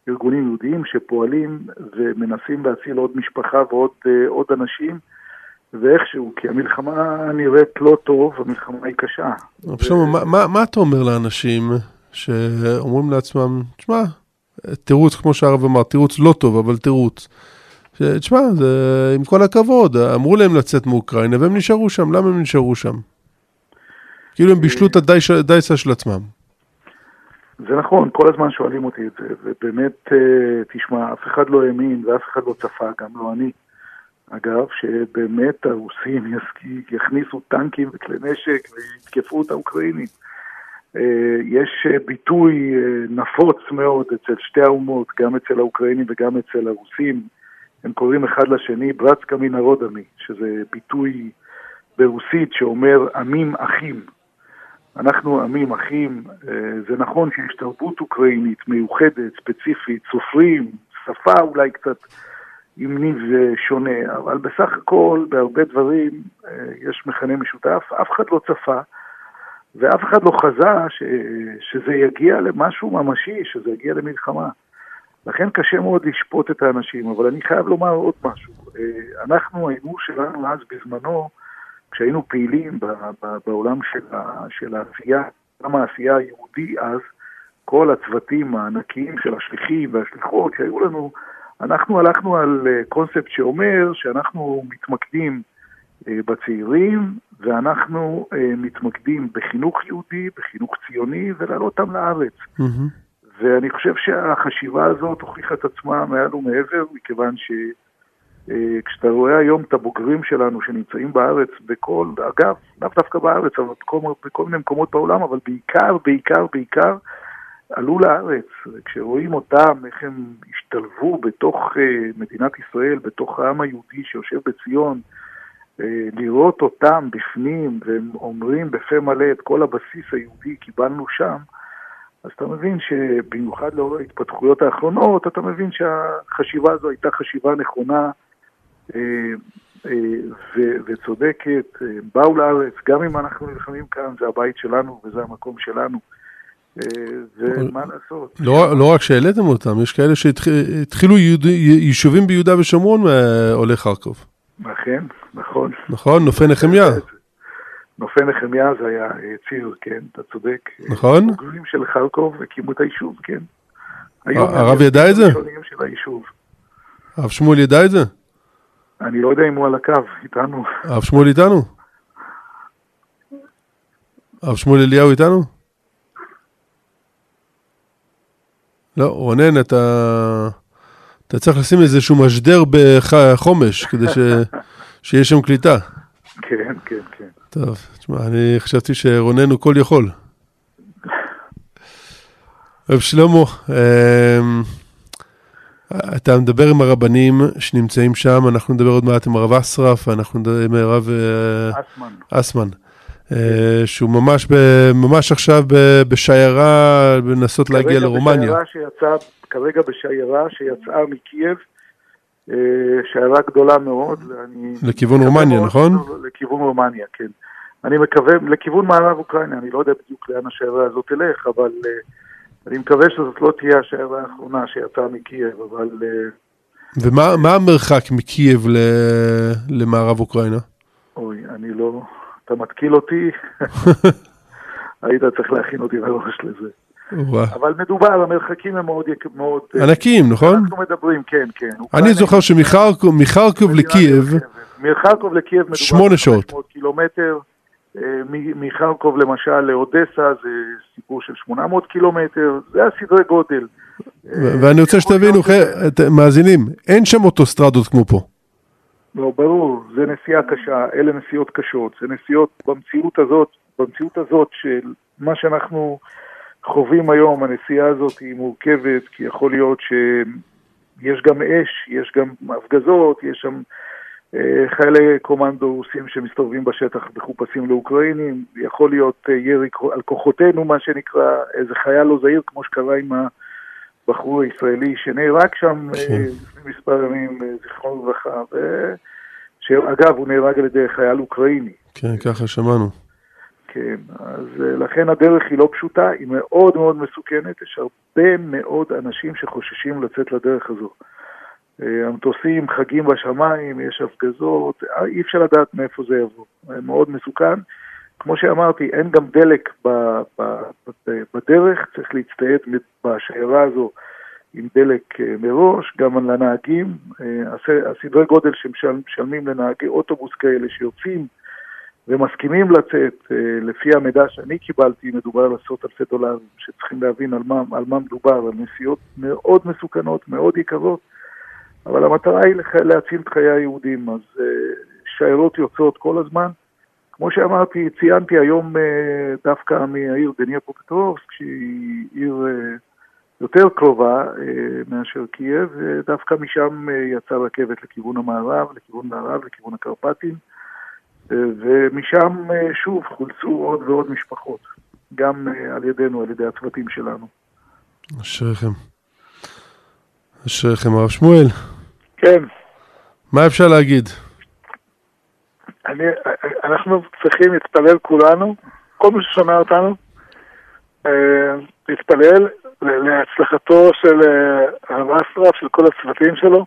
ארגונים יהודיים שפועלים ומנסים להציל עוד משפחה ועוד אה, עוד אנשים, ואיכשהו, כי המלחמה נראית לא טוב, המלחמה היא קשה. שלמה, ו... מה, מה אתה אומר לאנשים שאומרים לעצמם, תשמע, תירוץ, כמו שהרב אמר, תירוץ לא טוב, אבל תירוץ. תשמע, עם כל הכבוד, אמרו להם לצאת מאוקראינה והם נשארו שם, למה הם נשארו שם? כאילו הם בישלו את הדייסה של עצמם. זה נכון, כל הזמן שואלים אותי את זה, ובאמת, אה, תשמע, אף אחד לא האמין ואף אחד לא צפה, גם לא אני. אגב, שבאמת הרוסים יכניסו טנקים וכלי נשק ויתקפו את האוקראינים. אה, יש אה, ביטוי אה, נפוץ מאוד אצל שתי האומות, גם אצל האוקראינים וגם אצל הרוסים. הם קוראים אחד לשני ברצקה מן שזה ביטוי ברוסית שאומר עמים אחים. אנחנו עמים אחים, זה נכון שיש תרבות אוקראינית מיוחדת, ספציפית, סופרים, שפה אולי קצת עם ניב שונה, אבל בסך הכל בהרבה דברים יש מכנה משותף, אף אחד לא צפה. ואף אחד לא חזה ש, שזה יגיע למשהו ממשי, שזה יגיע למלחמה. לכן קשה מאוד לשפוט את האנשים, אבל אני חייב לומר עוד משהו. אה, אנחנו, ההימור שלנו אז בזמנו, כשהיינו פעילים בעולם של, של העשייה, גם העשייה היהודי אז, כל הצוותים הענקיים של השליחים והשליחות שהיו לנו, אנחנו הלכנו על אה, קונספט שאומר שאנחנו מתמקדים בצעירים, ואנחנו אה, מתמקדים בחינוך יהודי, בחינוך ציוני, ולהעלות אותם לארץ. ואני חושב שהחשיבה הזאת הוכיחה את עצמה מעל ומעבר, מכיוון שכשאתה אה, רואה היום את הבוגרים שלנו שנמצאים בארץ, בכל, אגב, לאו דווקא בארץ, אבל בכל, בכל מיני מקומות בעולם, אבל בעיקר, בעיקר, בעיקר, עלו לארץ, וכשרואים אותם, איך הם השתלבו בתוך מדינת ישראל, בתוך העם היהודי שיושב בציון, אה, לראות אותם בפנים, והם אומרים בפה מלא את כל הבסיס היהודי קיבלנו שם, אז אתה מבין שבמיוחד לאור ההתפתחויות האחרונות, אתה מבין שהחשיבה הזו הייתה חשיבה נכונה אה, אה, וצודקת. באו לארץ, גם אם אנחנו נלחמים כאן, זה הבית שלנו וזה המקום שלנו. ומה לעשות? לא, לא רק שהעליתם אותם, יש כאלה שהתחילו יישובים ביהודה ושומרון מעולי חרקוב. אכן, נכון. נכון, נופי נחמיה. נופי נחמיה זה היה אה, ציר, כן, אתה צודק. נכון. בוגרים של חרקוב הקימו את היישוב, כן. הרב ידע את זה? הרב שמואל ידע את זה? אני לא יודע אם הוא על הקו, איתנו. הרב שמואל איתנו? הרב שמואל אליהו איתנו? לא, רונן, אתה... אתה צריך לשים איזשהו משדר בחומש, כדי ש... שיהיה שם קליטה. כן, כן, כן. טוב, תשמע, אני חשבתי שרונן הוא כל יכול. רב שלמה, אמ, אתה מדבר עם הרבנים שנמצאים שם, אנחנו נדבר עוד מעט עם הרב אסרף, אנחנו נדבר עם הרב אה, אסמן. אסמן. אה, שהוא ממש, ממש עכשיו בשיירה לנסות להגיע לרומניה. בשיירה שיצאה, כרגע בשיירה שיצאה מקייב, אה, שיירה גדולה מאוד. לכיוון רומניה, מאוד, נכון? לכיוון רומניה, כן. אני מקווה, לכיוון מערב אוקראינה, אני לא יודע בדיוק לאן השיירה הזאת תלך, אבל אה, אני מקווה שזאת לא תהיה השיירה האחרונה שיצאה מקייב, אבל... אה, ומה מה המרחק מקייב ל, למערב אוקראינה? אוי, אני לא... אתה מתקיל אותי, היית צריך להכין אותי מראש לזה. אבל מדובר, המרחקים הם מאוד... מאוד אה, ענקים, נכון? אנחנו מדברים, כן, כן. אני זוכר שמחרקוב לקייב. מחרקוב לקייב מדובר שמונה שעות. 500 קילומטר. אה, מחרקוב למשל לאודסה זה סיפור של 800 קילומטר, זה הסדרי גודל. ו- ואני רוצה שתבינו, מאזינים, אין שם אוטוסטרדות כמו פה. לא, ברור, זה נסיעה קשה, אלה נסיעות קשות, זה נסיעות במציאות הזאת, במציאות הזאת של מה שאנחנו חווים היום, הנסיעה הזאת היא מורכבת, כי יכול להיות שיש גם אש, יש גם הפגזות, יש שם אה, חיילי קומנדו רוסים שמסתובבים בשטח מחופשים לאוקראינים, יכול להיות אה, ירי על כוחותינו, מה שנקרא, איזה חייל לא זהיר, כמו שקרה עם הבחור הישראלי שנהרג שם אה, כן. לפני מספר ימים, אה, זיכרונו לברכה, ו- שאגב, הוא נהרג על ידי חייל אוקראיני. כן, ככה שמענו. כן, אז אה, לכן הדרך היא לא פשוטה, היא מאוד מאוד מסוכנת, יש הרבה מאוד אנשים שחוששים לצאת לדרך הזו. אה, המטוסים חגים בשמיים, יש הפגזות, אה, אי אפשר לדעת מאיפה זה יבוא. מאוד מסוכן. כמו שאמרתי, אין גם דלק ב- ב- ב- בדרך, צריך להצטייד בשיירה הזו עם דלק מראש, גם הס- הסדרי גודל שמשלמים לנהגי אוטובוס כאלה שיוצאים ומסכימים לצאת, אה, לפי המידע שאני קיבלתי, מדובר על עשרות אלפי דולרים, שצריכים להבין על מה, על מה מדובר, על נסיעות מאוד מסוכנות, מאוד יקרות, אבל המטרה היא לח- להציל את חיי היהודים, אז אה, שיירות יוצאות כל הזמן. כמו שאמרתי, ציינתי היום אה, דווקא מהעיר דניאפו-פטרובסק, שהיא עיר יותר קרובה מאשר קייב, ודווקא משם אה, יצאה רכבת לכיוון המערב, לכיוון מערב, לכיוון הקרפטים. ומשם אה, שוב חולצו עוד ועוד משפחות, גם אה, על ידינו, על ידי הצוותים שלנו. אשריכם. אשריכם, הרב שמואל, כן, מה אפשר להגיד? אני, אנחנו צריכים להתפלל כולנו, כל מי ששומע אותנו, אה, להתפלל להצלחתו של הרב אסרף, של כל הצוותים שלו.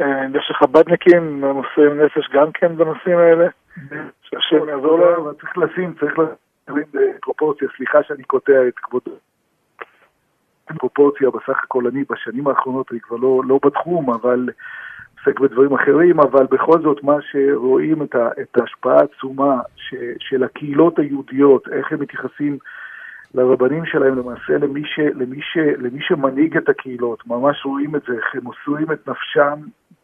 אה, יש חב"דניקים מוסרים נפש גם כן בנושאים האלה, שהשם יעזור להם. אבל צריך לשים, צריך לשים בפרופורציה, סליחה שאני קוטע את כבודו. פרופורציה בסך הכל אני בשנים האחרונות, אני כבר לא, לא בתחום, אבל עוסק בדברים אחרים, אבל בכל זאת מה שרואים את, ה, את ההשפעה העצומה ש, של הקהילות היהודיות, איך הם מתייחסים לרבנים שלהם, למעשה למי, ש, למי, ש, למי שמנהיג את הקהילות, ממש רואים את זה, איך הם מוסרים את נפשם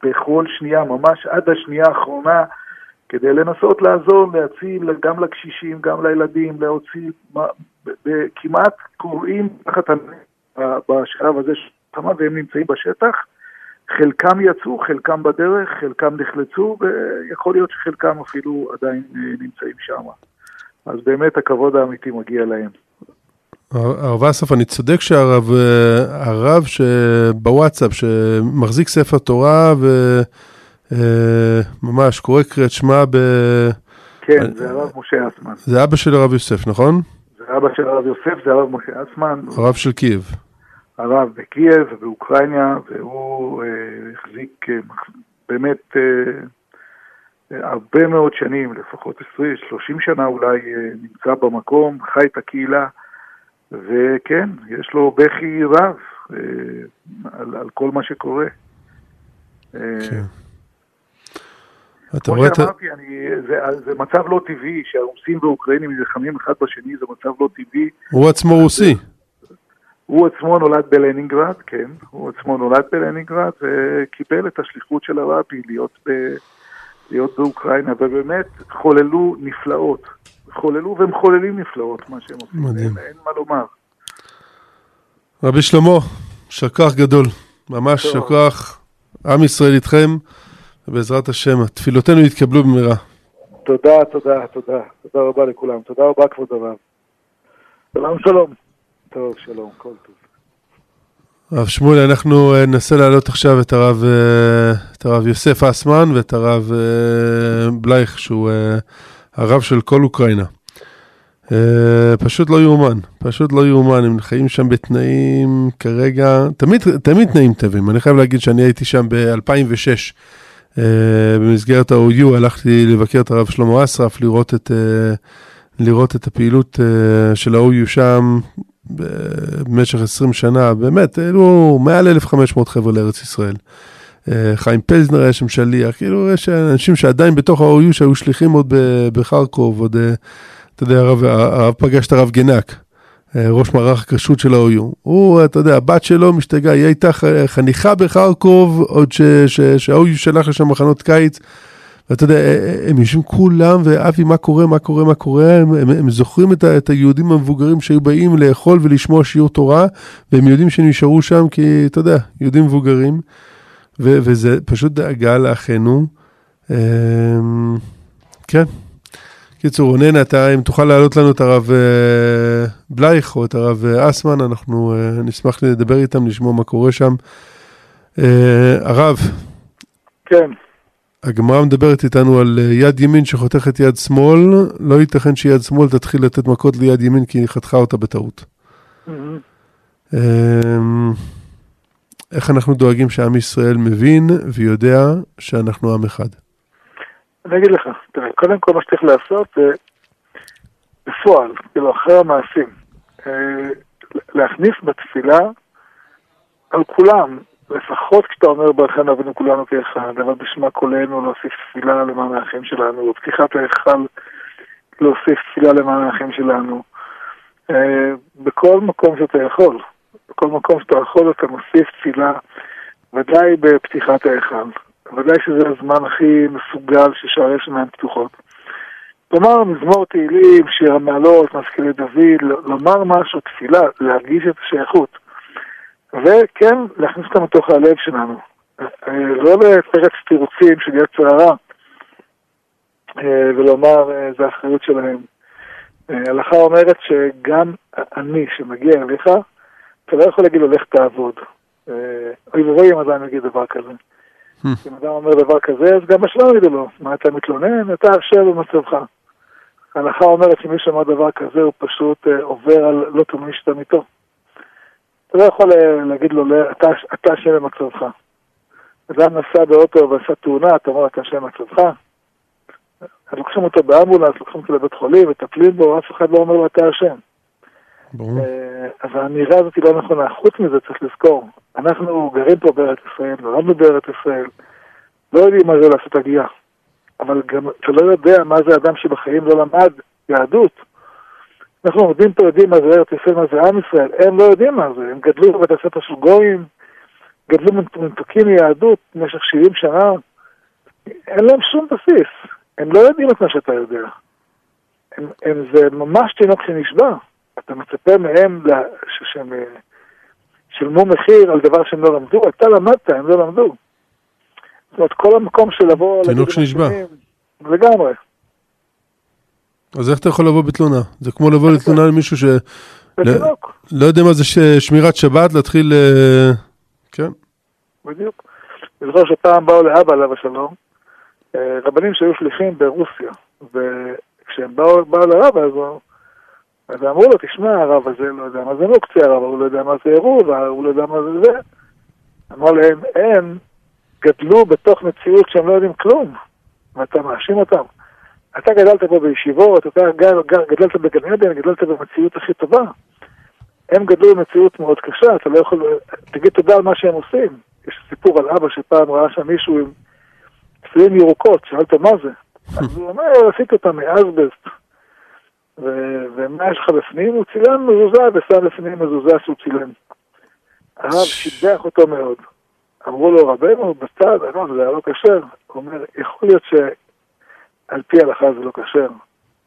בכל שנייה, ממש עד השנייה האחרונה, כדי לנסות לעזור, להציל גם לקשישים, גם לילדים, להוציא, כמעט קוראים תחת הנ- ב- בשלב הזה של המלחמה והם נמצאים בשטח. חלקם יצאו, חלקם בדרך, חלקם נחלצו, ויכול להיות שחלקם אפילו עדיין אה, נמצאים שם. אז באמת הכבוד האמיתי מגיע להם. הרב אסף, אני צודק שהרב אה, הרב שבוואטסאפ, שמחזיק ספר תורה וממש קורא קריאת שמע, ב... כן, זה הרב משה אסמן. זה אבא של הרב יוסף, נכון? זה אבא של הרב יוסף, זה הרב משה אסמן. הרב של קייב. הרב בקייב ובאוקראינה, והוא אה, החזיק אה, באמת אה, אה, הרבה מאוד שנים, לפחות 20, 30 שנה אולי, אה, נמצא במקום, חי את הקהילה, וכן, יש לו בכי רב אה, על, על כל מה שקורה. אה, כן. אתה רואה את. שאמרתי, אני, זה, זה מצב לא טבעי, שהרוסים והאוקראינים נלחמים אחד בשני, זה מצב לא טבעי. הוא עצמו רוסי. הוא עצמו נולד בלנינגרד, כן, הוא עצמו נולד בלנינגרד וקיבל את השליחות של הרבי להיות, ב, להיות באוקראינה, ובאמת חוללו נפלאות. חוללו ומחוללים נפלאות, מה שהם עושים, מדהים. אין, אין מה לומר. רבי שלמה, יישר כוח גדול. ממש יישר. כוח. עם ישראל איתכם, ובעזרת השם, תפילותינו יתקבלו במהרה. תודה, תודה, תודה. תודה רבה לכולם. תודה רבה, כבוד הרב. שלום, שלום. טוב, שלום, כל טוב. הרב שמואל, אנחנו אה, ננסה להעלות עכשיו את הרב, אה, את הרב יוסף אסמן ואת הרב אה, בלייך, שהוא הרב של כל אוקראינה. פשוט לא יאומן, פשוט לא יאומן, הם חיים שם בתנאים כרגע, תמיד, תמיד תנאים טובים. אני חייב להגיד שאני הייתי שם ב-2006, במסגרת ה-OU, הלכתי לבקר את הרב שלמה אסרף, לראות את, לראות את הפעילות של ה-OU שם, במשך 20 שנה, באמת, העלו מעל 1,500 חבר'ה לארץ ישראל. אה, חיים פלזנר היה שם שליח, כאילו יש אנשים שעדיין בתוך ה-OU שהיו שליחים עוד בחרקוב, עוד, אה, אתה יודע, הרב, הרב פגש את הרב גנק, אה, ראש מערך הכשרות של ה-OU. הוא, אתה יודע, הבת שלו משתגעה, היא הייתה חניכה בחרקוב, עוד שה-OU שלח לשם מחנות קיץ. ואתה יודע, הם יושבים כולם, ואבי, מה קורה, מה קורה, מה קורה, הם, הם, הם זוכרים את, ה, את היהודים המבוגרים שהיו באים לאכול ולשמוע שיעור תורה, והם יודעים שנשארו שם כי, אתה יודע, יהודים מבוגרים, ו, וזה פשוט דאגה לאחינו. אמ, כן. קיצור, רונן, אתה, אם תוכל להעלות לנו את הרב אה, בלייך או את הרב אה, אסמן, אנחנו אה, נשמח לדבר איתם, לשמוע מה קורה שם. הרב. כן. הגמרא מדברת איתנו על אה, יד ימין שחותכת יד שמאל, לא ייתכן שיד שמאל תתחיל לתת מכות ליד ימין כי היא חתכה אותה בטעות. אמ, איך אנחנו דואגים שעם ישראל מבין ויודע שאנחנו עם אחד? אני אגיד לך, תראה, קודם כל מה שצריך לעשות זה בפועל, כאילו אחרי המעשים, אה, להכניס בתפילה על כולם, לפחות כשאתה אומר ברכן אבינו כולנו כאחד, אבל בשמה קולנו להוסיף תפילה למען האחים שלנו, בפתיחת ההיכל להוסיף תפילה למען האחים שלנו. אה, בכל מקום שאתה יכול, בכל מקום שאתה יכול אתה מוסיף תפילה, ודאי בפתיחת ההיכל. ודאי שזה הזמן הכי מסוגל ששערי השמיים פתוחות. כלומר, מזמור תהילים, שיר המעלות, מזכירי דוד, לומר משהו, תפילה, להרגיש את השייכות. וכן, להכניס אותם לתוך הלב שלנו. אה, לא לפרץ תירוצים של יד צערה, אה, ולומר, אה, זה האחריות שלהם. ההלכה אומרת שגם אני, שמגיע אליך, אתה לא יכול להגיד לו, לך תעבוד. אוי ואבוי אם אדם יגיד דבר כזה. Hmm. אם אדם אומר דבר כזה, אז גם בשלום יגידו לו, מה אתה מתלונן? אתה אשר במצבך. ההלכה אומרת שמי שאומר דבר כזה, הוא פשוט עובר על לא תאמין שאתה מיתו. אתה לא יכול אה, להגיד לו, אתה אשם במצבך. אדם נסע באוטו ועשה תאונה, אתה אומר, אתה אשם במצבך? אז לוקחים אותו באמבולנס, לוקחים אותו לבית חולים, מטפלים בו, אף אחד לא אומר לו, אתה אשם. אה, אז האמירה הזאת היא לא נכונה. חוץ מזה צריך לזכור, אנחנו גרים פה בארץ ישראל, נולדנו בארץ ישראל, לא יודעים מה זה לעשות עלייה. אבל גם אתה לא יודע מה זה אדם שבחיים לא למד יהדות. אנחנו עומדים פה יודעים מה זה ארץ ישראל, מה זה עם ישראל, הם לא יודעים מה זה, הם גדלו בבית הספר של גויים, גדלו מנותקים מיהדות במשך 70 שנה, אין להם שום בסיס, הם לא יודעים את מה שאתה יודע. הם, הם, זה ממש תינוק שנשבע, אתה מצפה מהם שהם שילמו מחיר על דבר שהם לא למדו, אתה למדת, הם לא למדו. זאת אומרת, כל המקום של לבוא... תינוק שנשבע. לגמרי. אז איך אתה יכול לבוא בתלונה? זה כמו לבוא לתלונה למישהו ש... בדיוק. לא יודע מה זה שמירת שבת, להתחיל... אה, כן. בדיוק. אני זוכר שפעם באו לאבא, עליו השלום, אה, רבנים שהיו שליחים ברוסיה, וכשהם באו, באו לרב, אז, אז אמרו לו, תשמע, הרב הזה לא יודע מה זה מוקציה, הרב הוא לא יודע מה זה עירוב, הוא לא יודע מה זה זה. אמר להם, הם גדלו בתוך מציאות שהם לא יודעים כלום, ואתה מאשים אותם. אתה גדלת פה בישיבות, אתה גר, גר, גדלת בגן עדן, גדלת במציאות הכי טובה. הם גדלו במציאות מאוד קשה, אתה לא יכול... תגיד תודה על מה שהם עושים. יש סיפור על אבא שפעם ראה שם מישהו עם צלילים ירוקות, שאלת מה זה? אז הוא אומר, עשיתי אותם מאסבסט. ומה יש לך בפנים? הוא צילם מזוזה ושם בפנים מזוזה שהוא צילם. הרב שיבח אותו מאוד. אמרו לו, רבנו, בצד, זה היה לא כשר. הוא אומר, יכול להיות ש... על פי ההלכה זה לא כשר,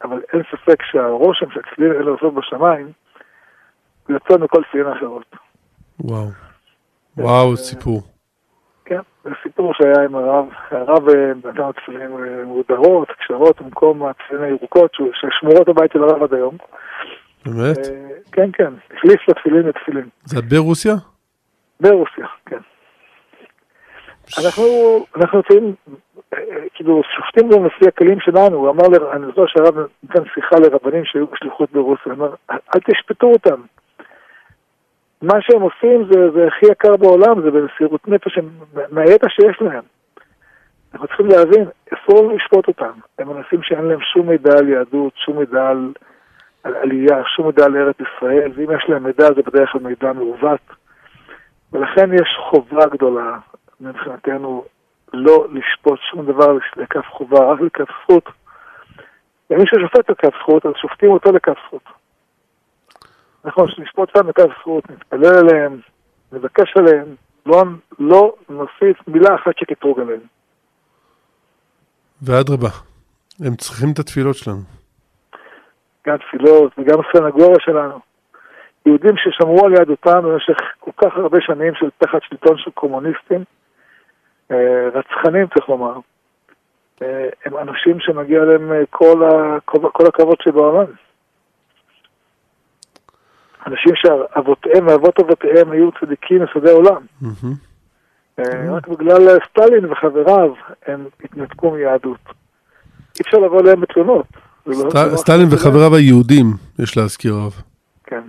אבל אין ספק שהרושם של צלילים אלה עושות בשמיים, הוא יוצא מכל צלילים אחרות. וואו. וואו, סיפור. כן. זה סיפור שהיה עם הרב, הרב אה, נתן תפילין אה, מודרות, קשרות, במקום התפילין הירוקות, ששמורות בבית של הרב עד היום. באמת? אה, כן, כן, החליף לתפילין לתפילין. זה ברוסיה? ברוסיה, כן. אנחנו, אנחנו נמצאים, כאילו, שופטים גם לפי הכלים שלנו. הוא אמר, אני זוכר שהרב נתן שיחה לרבנים שהיו בשליחות ברוסיה, הוא אמר, אל תשפטו אותם. מה שהם עושים זה, זה הכי יקר בעולם, זה במסירות נפש מהידע שיש להם. אנחנו צריכים להבין, אסור לשפוט אותם. הם אנשים שאין להם שום מידע על יהדות, שום מידע על, על עלייה, שום מידע על ארץ ישראל, ואם יש להם מידע זה בדרך כלל מידע מעוות. ולכן יש חובה גדולה מבחינתנו לא לשפוט שום דבר לכף חובה, רק לכף זכות. ומי ששופט לכף זכות, אז שופטים אותו לכף זכות. נכון, שנשפוט שם לכף זכות, נתפלל עליהם, נבקש עליהם, לא, לא נוסיף מילה אחת שקטרוג עליהם. ואדרבה, הם צריכים את התפילות שלנו. גם תפילות וגם סנגוריה שלנו. יהודים ששמרו על יהדותם במשך כל כך הרבה שנים של תחת שלטון של קומוניסטים, רצחנים צריך לומר, אה, הם אנשים שמגיע להם אה, כל, ה, כל, הכבוד שבעולם. אנשים שאבותיהם ואבות אבותיהם היו צדיקים מסודי עולם. רק בגלל סטלין וחבריו הם התנתקו מיהדות. אי אפשר לבוא אליהם בתלונות. לא- סטלין וחבריו היהודים, יש להזכיר רב. כן.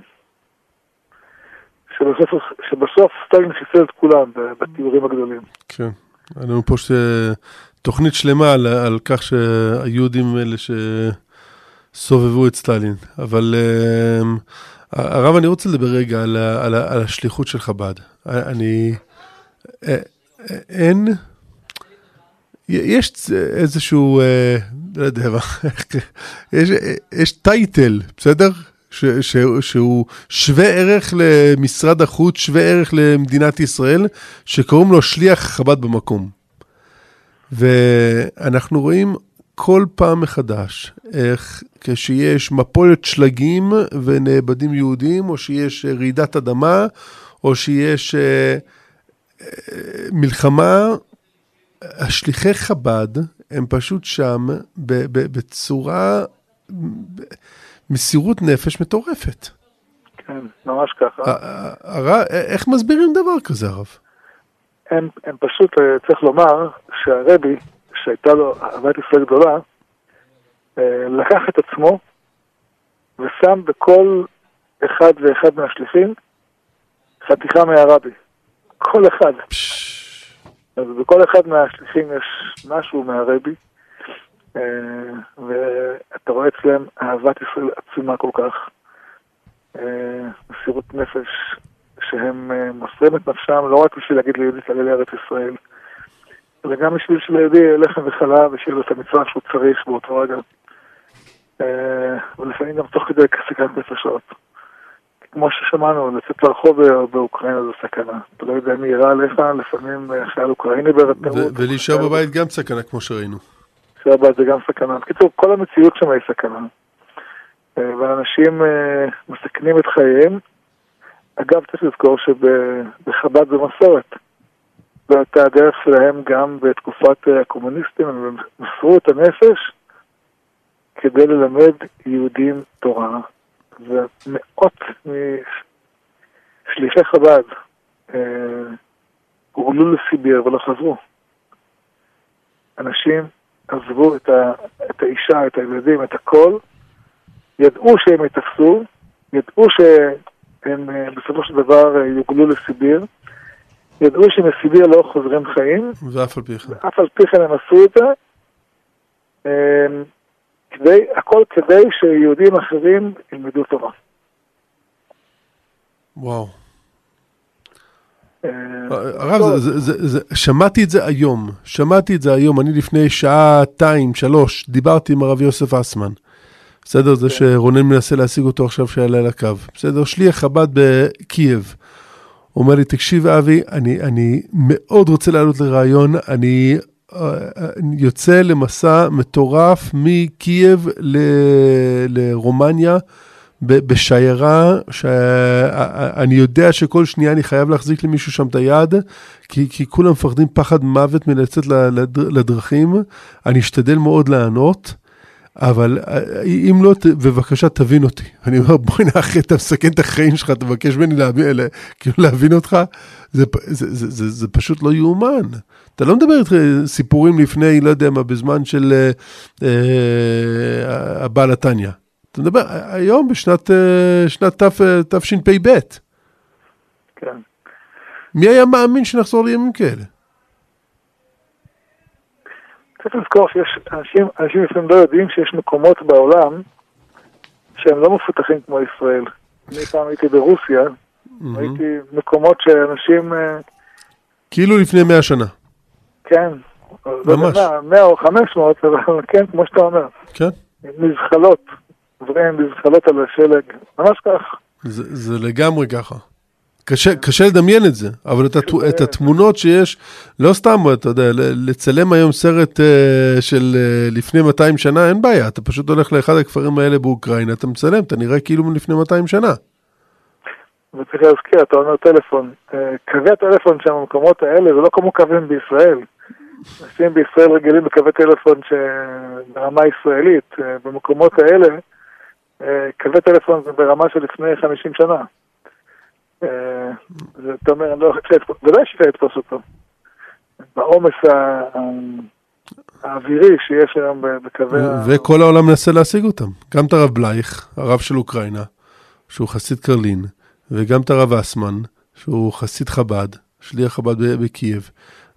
שבסוף, שבסוף סטלין חיסל את כולם בתיאורים הגדולים. כן, היה לנו פה ש... תוכנית שלמה על, על כך שהיהודים אלה שסובבו את סטלין. אבל uh, הרב, אני רוצה לדבר רגע על, על, על השליחות של חב"ד. אני... אין... יש איזשהו, לא יודע מה, יש, יש טייטל, בסדר? ש, ש, שהוא שווה ערך למשרד החוץ, שווה ערך למדינת ישראל, שקוראים לו שליח חב"ד במקום. ואנחנו רואים כל פעם מחדש איך כשיש מפולת שלגים ונאבדים יהודים, או שיש רעידת אדמה, או שיש אה, אה, מלחמה, השליחי חב"ד הם פשוט שם בצורה... מסירות נפש מטורפת. כן, ממש ככה. הר... איך מסבירים דבר כזה, הרב? הם, הם פשוט, אה, צריך לומר, שהרבי, שהייתה לו אהבת ישראל גדולה, אה, לקח את עצמו ושם בכל אחד ואחד מהשליחים חתיכה מהרבי. כל אחד. אז בכל אחד מהשליחים יש משהו מהרבי. אה, ואתה רואה אצלם אהבת ישראל עצומה כל כך, אה, מסירות נפש, שהם אה, מוסרים את נפשם לא רק בשביל להגיד ליהודי תעלה לארץ ישראל, אלא גם בשביל שליהודי יהיה לחם וחלב ושיהיה לו את המצווה שהוא צריך באותו רגע. ולפעמים גם תוך כדי סכנת נפשות. כמו ששמענו, לצאת לרחוב באוקראינה זו סכנה. אתה לא יודע מי יירה עליך, לפעמים חייל אוקראיני בטעות. ולהישאר בבית גם סכנה, כמו שראינו. שבת זה גם סכנה. בקיצור, כל המציאות שם היא סכנה. אה, ואנשים אה, מסכנים את חייהם. אגב, צריך לזכור שבחב"ד זה מסורת. זו הדרך שלהם גם בתקופת אה, הקומוניסטים, הם מסרו את הנפש כדי ללמד יהודים תורה. ומאות משליחי חב"ד הורלו לסיביר ולא חזרו. אנשים עזבו את, ה, את האישה, את הילדים, את הכל, ידעו שהם יתפסו, ידעו שהם אה, בסופו של דבר אה, יוגלו לסיביר, ידעו שמסיביר לא חוזרים חיים, ואף על פי כן. ואף על פי כן הם עשו את זה, אמ, כדי, הכל כדי שיהודים אחרים ילמדו תורה. וואו. אה, הרב, שמעתי את זה היום, שמעתי את זה היום, אני לפני שעתיים, שלוש, דיברתי עם הרב יוסף אסמן. בסדר? זה כן. שרונן מנסה להשיג אותו עכשיו שיעלה על הקו. בסדר? שליח חב"ד בקייב. אומר לי, תקשיב אבי, אני, אני מאוד רוצה לעלות לרעיון, אני uh, יוצא למסע מטורף מקייב ל, לרומניה בשיירה, שאני יודע שכל שנייה אני חייב להחזיק למישהו שם את היד, כי, כי כולם מפחדים פחד מוות מלצאת לד- לדרכים, אני אשתדל מאוד לענות. אבל אה, אם לא, בבקשה תבין אותי. אני אומר, בואי נאחר, אתה מסכן את החיים שלך, תבקש ממני להבין, כאילו להבין אותך, זה, זה, זה, זה, זה פשוט לא יאומן. אתה לא מדבר איתך סיפורים לפני, לא יודע מה, בזמן של אה, אה, הבעל התניא. אתה מדבר היום בשנת אה, שנת תשפ"ב. כן. מי היה מאמין שנחזור לימים כאלה? צריך לזכור שיש אנשים, אנשים לפעמים לא יודעים שיש מקומות בעולם שהם לא מפותחים כמו ישראל. אני פעם הייתי ברוסיה, ראיתי מקומות שאנשים... אה, כאילו לפני מאה שנה. כן. ממש. לא מאה או חמש מאות, אבל כן, כמו שאתה אומר. כן. מזחלות, דברים מזחלות על השלג, ממש כך. זה, זה לגמרי ככה. קשה, קשה לדמיין את זה, אבל את, הת, את התמונות שיש, לא סתם, אתה יודע, לצלם היום סרט uh, של uh, לפני 200 שנה, אין בעיה, אתה פשוט הולך לאחד הכפרים האלה באוקראינה, אתה מצלם, אתה נראה כאילו מלפני 200 שנה. וצריך להזכיר, אתה אומר טלפון, uh, קווי הטלפון שם במקומות האלה, זה לא כמו קווים בישראל. אנשים בישראל רגילים בקווי טלפון ברמה ישראלית, במקומות האלה, קווי טלפון זה ברמה של לפני 50 שנה. אה, אתה אומר, אני לא ודאי שאפשר לתפוס אותו. בעומס האווירי שיש היום בקווי. וכל העולם מנסה להשיג אותם. גם את הרב בלייך, הרב של אוקראינה, שהוא חסיד קרלין, וגם את הרב אסמן, שהוא חסיד חב"ד, שליח חב"ד בקייב.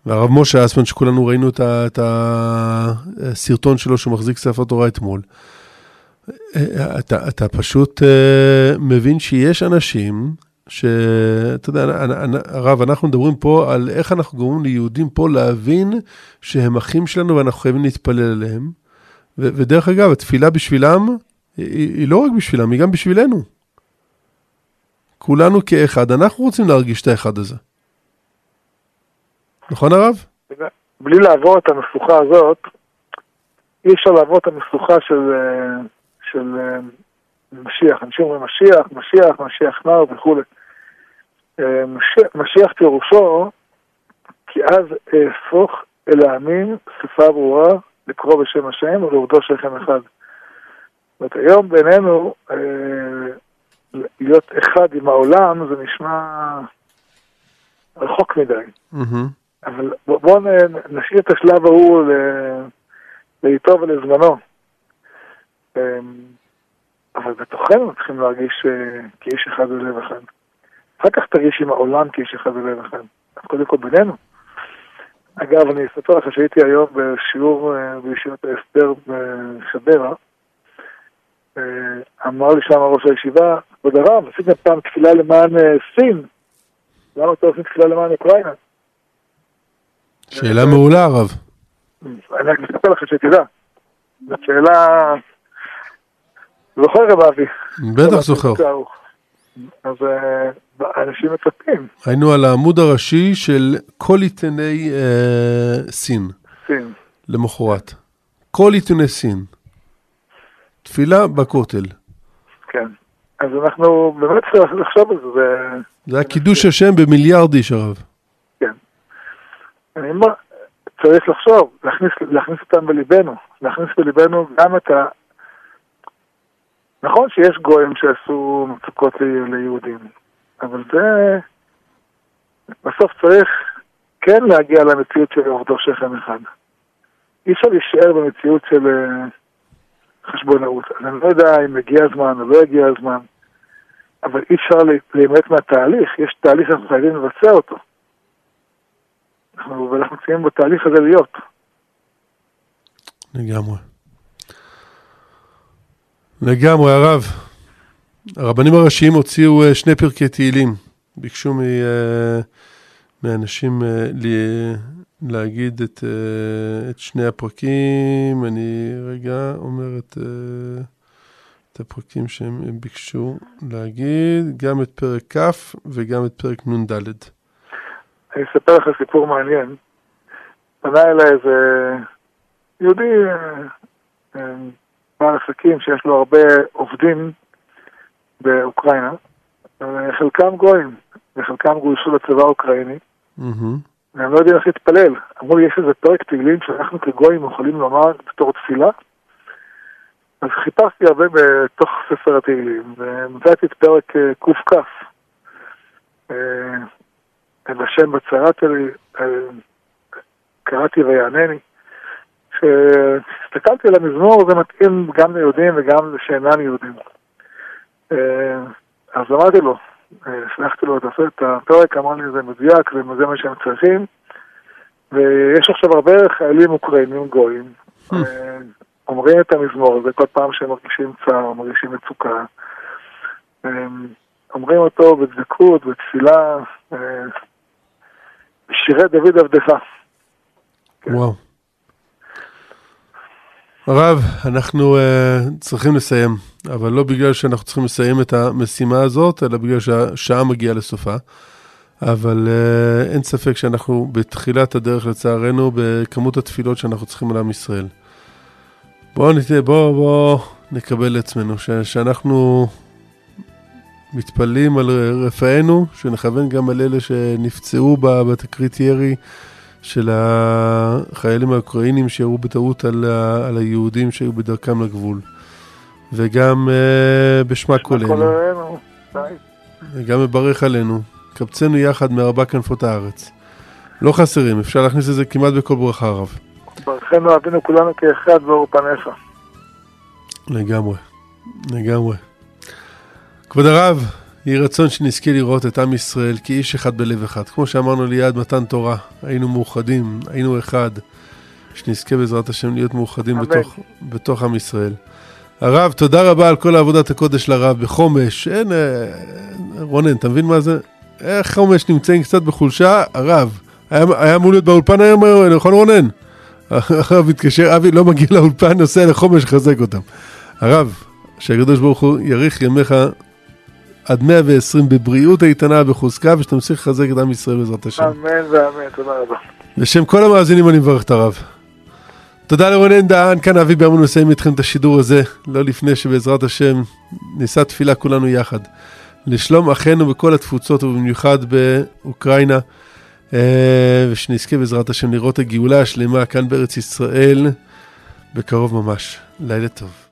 והרב משה אסמן, שכולנו ראינו את הסרטון שלו שהוא מחזיק ספר תורה אתמול. אה, אתה, אתה פשוט אה, מבין שיש אנשים שאתה יודע, הרב, אנחנו מדברים פה על איך אנחנו גורמים ליהודים פה להבין שהם אחים שלנו ואנחנו חייבים להתפלל עליהם. ו- ודרך אגב, התפילה בשבילם היא, היא לא רק בשבילם, היא גם בשבילנו. כולנו כאחד, אנחנו רוצים להרגיש את האחד הזה. נכון הרב? בלי לעבור את המשוכה הזאת, אי אפשר לעבור את המשוכה של, של משיח. אנשים אומרים משיח, משיח, משיח נער וכולי. אה, משיח פירושו כי אז אהפוך אל העמים שפה ברורה לקרוא בשם השם ולעובדו שכם אחד. זאת אומרת, היום בינינו אה, להיות אחד עם העולם זה נשמע רחוק מדי. אבל בואו נשאיר את השלב ההוא לאיתו ולזמנו. אה, אבל בתוכנו צריכים להרגיש כאיש אחד ולב אחד. אחר כך תרגיש עם העולם כאיש אחד ולב אחד. קודם כל בינינו. אגב, אני אספר לך שהייתי היום בשיעור אה, בישיבת ההסדר בחדרה. אה, אמר לי שם ראש הישיבה, כבוד הרב, עשיתם פעם תפילה למען אה, סין. למה אתה עושים תפילה למען אוקראינה? שאלה מעולה, הרב. אני רק מספר לך שתדע. זו שאלה... זוכר רב אבי. בטח זוכר. אז אה, אנשים מצפים. היינו על העמוד הראשי של כל עיתוני אה, סין. סין. למחרת. כל עיתוני סין. תפילה בכותל. כן. אז אנחנו באמת צריכים לחשוב על זה. זה היה קידוש השם במיליארד איש הרב. כן. אני אומר, צריך לחשוב, להכניס, להכניס אותם בליבנו. להכניס בליבנו גם את ה... נכון שיש גויים שעשו מצוקות ליהודים, אבל זה... בסוף צריך כן להגיע למציאות של עובדו שכם אחד. אי אפשר להישאר במציאות של אה, חשבונאות. אני לא יודע אם הגיע הזמן או לא הגיע הזמן, אבל אי אפשר להימלט מהתהליך, יש תהליך שאנחנו חייבים לבצע אותו. אנחנו, ואנחנו צריכים בתהליך הזה להיות. לגמרי. לגמרי, הרב. הרבנים הראשיים הוציאו אה, שני פרקי תהילים. ביקשו מ, אה, מאנשים אה, להגיד את, את שני הפרקים. אני רגע אומר את, את הפרקים שהם ביקשו להגיד, גם את פרק כ' וגם את פרק נ"ד. אני אספר לך סיפור מעניין. פנה אליי איזה יהודי בעל עסקים שיש לו הרבה עובדים באוקראינה, חלקם גויים, וחלקם גויסו לצבא האוקראיני, מהמם. והם לא יודעים איך להתפלל. אמרו לי, יש איזה פרק תהילים שאנחנו כגויים יכולים לומר בתור תפילה? אז חיפשתי הרבה בתוך ספר התהילים, ומצאתי את פרק אה, קכ. אה, אל השם בצרת אלי, אה, קראתי ויענני. כשהסתכלתי על המזמור זה מתאים גם ליהודים וגם לשאינם יהודים. אה, אז אמרתי לו, אה, שלחתי לו את הפרק, אמר לי זה מדויק וזה מה שהם צריכים. ויש עכשיו הרבה חיילים אוקראינים גויים, אה, אומרים את המזמור הזה כל פעם שהם מרגישים צער, מרגישים מצוקה. אומרים אותו בדבקות, בתפילה, שירי דוד עבדך. וואו. הרב, אנחנו uh, צריכים לסיים, אבל לא בגלל שאנחנו צריכים לסיים את המשימה הזאת, אלא בגלל שהשעה מגיעה לסופה. אבל uh, אין ספק שאנחנו בתחילת הדרך לצערנו בכמות התפילות שאנחנו צריכים על עם ישראל. בואו נת... בוא, בוא נקבל לעצמנו ש... שאנחנו מתפללים על רפאנו, שנכוון גם על אלה שנפצעו בתקרית ירי של החיילים האוקראינים שירו בטעות על, ה... על היהודים שהיו בדרכם לגבול. וגם uh, בשמה די. וגם מברך עלינו. קבצנו יחד מארבע כנפות הארץ. לא חסרים, אפשר להכניס את זה כמעט בכל ברכה רב. ברכנו אבינו כולנו כאחד באור פניך. לגמרי, לגמרי. כבוד הרב, יהי רצון שנזכה לראות את עם ישראל כאיש אחד בלב אחד. כמו שאמרנו ליד מתן תורה, היינו מאוחדים, היינו אחד. שנזכה בעזרת השם להיות מאוחדים אמן. בתוך, בתוך עם ישראל. הרב, תודה רבה על כל עבודת הקודש לרב בחומש. אין, אה, רונן, אתה מבין מה זה? איך חומש נמצאים קצת בחולשה? הרב, היה, היה אמור להיות באולפן היום, נכון רונן? הרב מתקשר, אבי לא מגיע לאולפן, נוסע לחומש לחזק אותם. הרב, שהקדוש ברוך הוא יאריך ימיך עד 120 בבריאות איתנה, בחוזקה, ושתמשיך לחזק את עם ישראל בעזרת השם. אמן ואמן, תודה רבה. בשם כל המאזינים אני מברך את הרב. תודה לרונן דהן, כאן אבי באמון מסיים איתכם את השידור הזה, לא לפני שבעזרת השם נישא תפילה כולנו יחד. לשלום אחינו בכל התפוצות ובמיוחד באוקראינה, אה, ושנזכה בעזרת השם לראות הגאולה השלמה כאן בארץ ישראל בקרוב ממש. לילה טוב.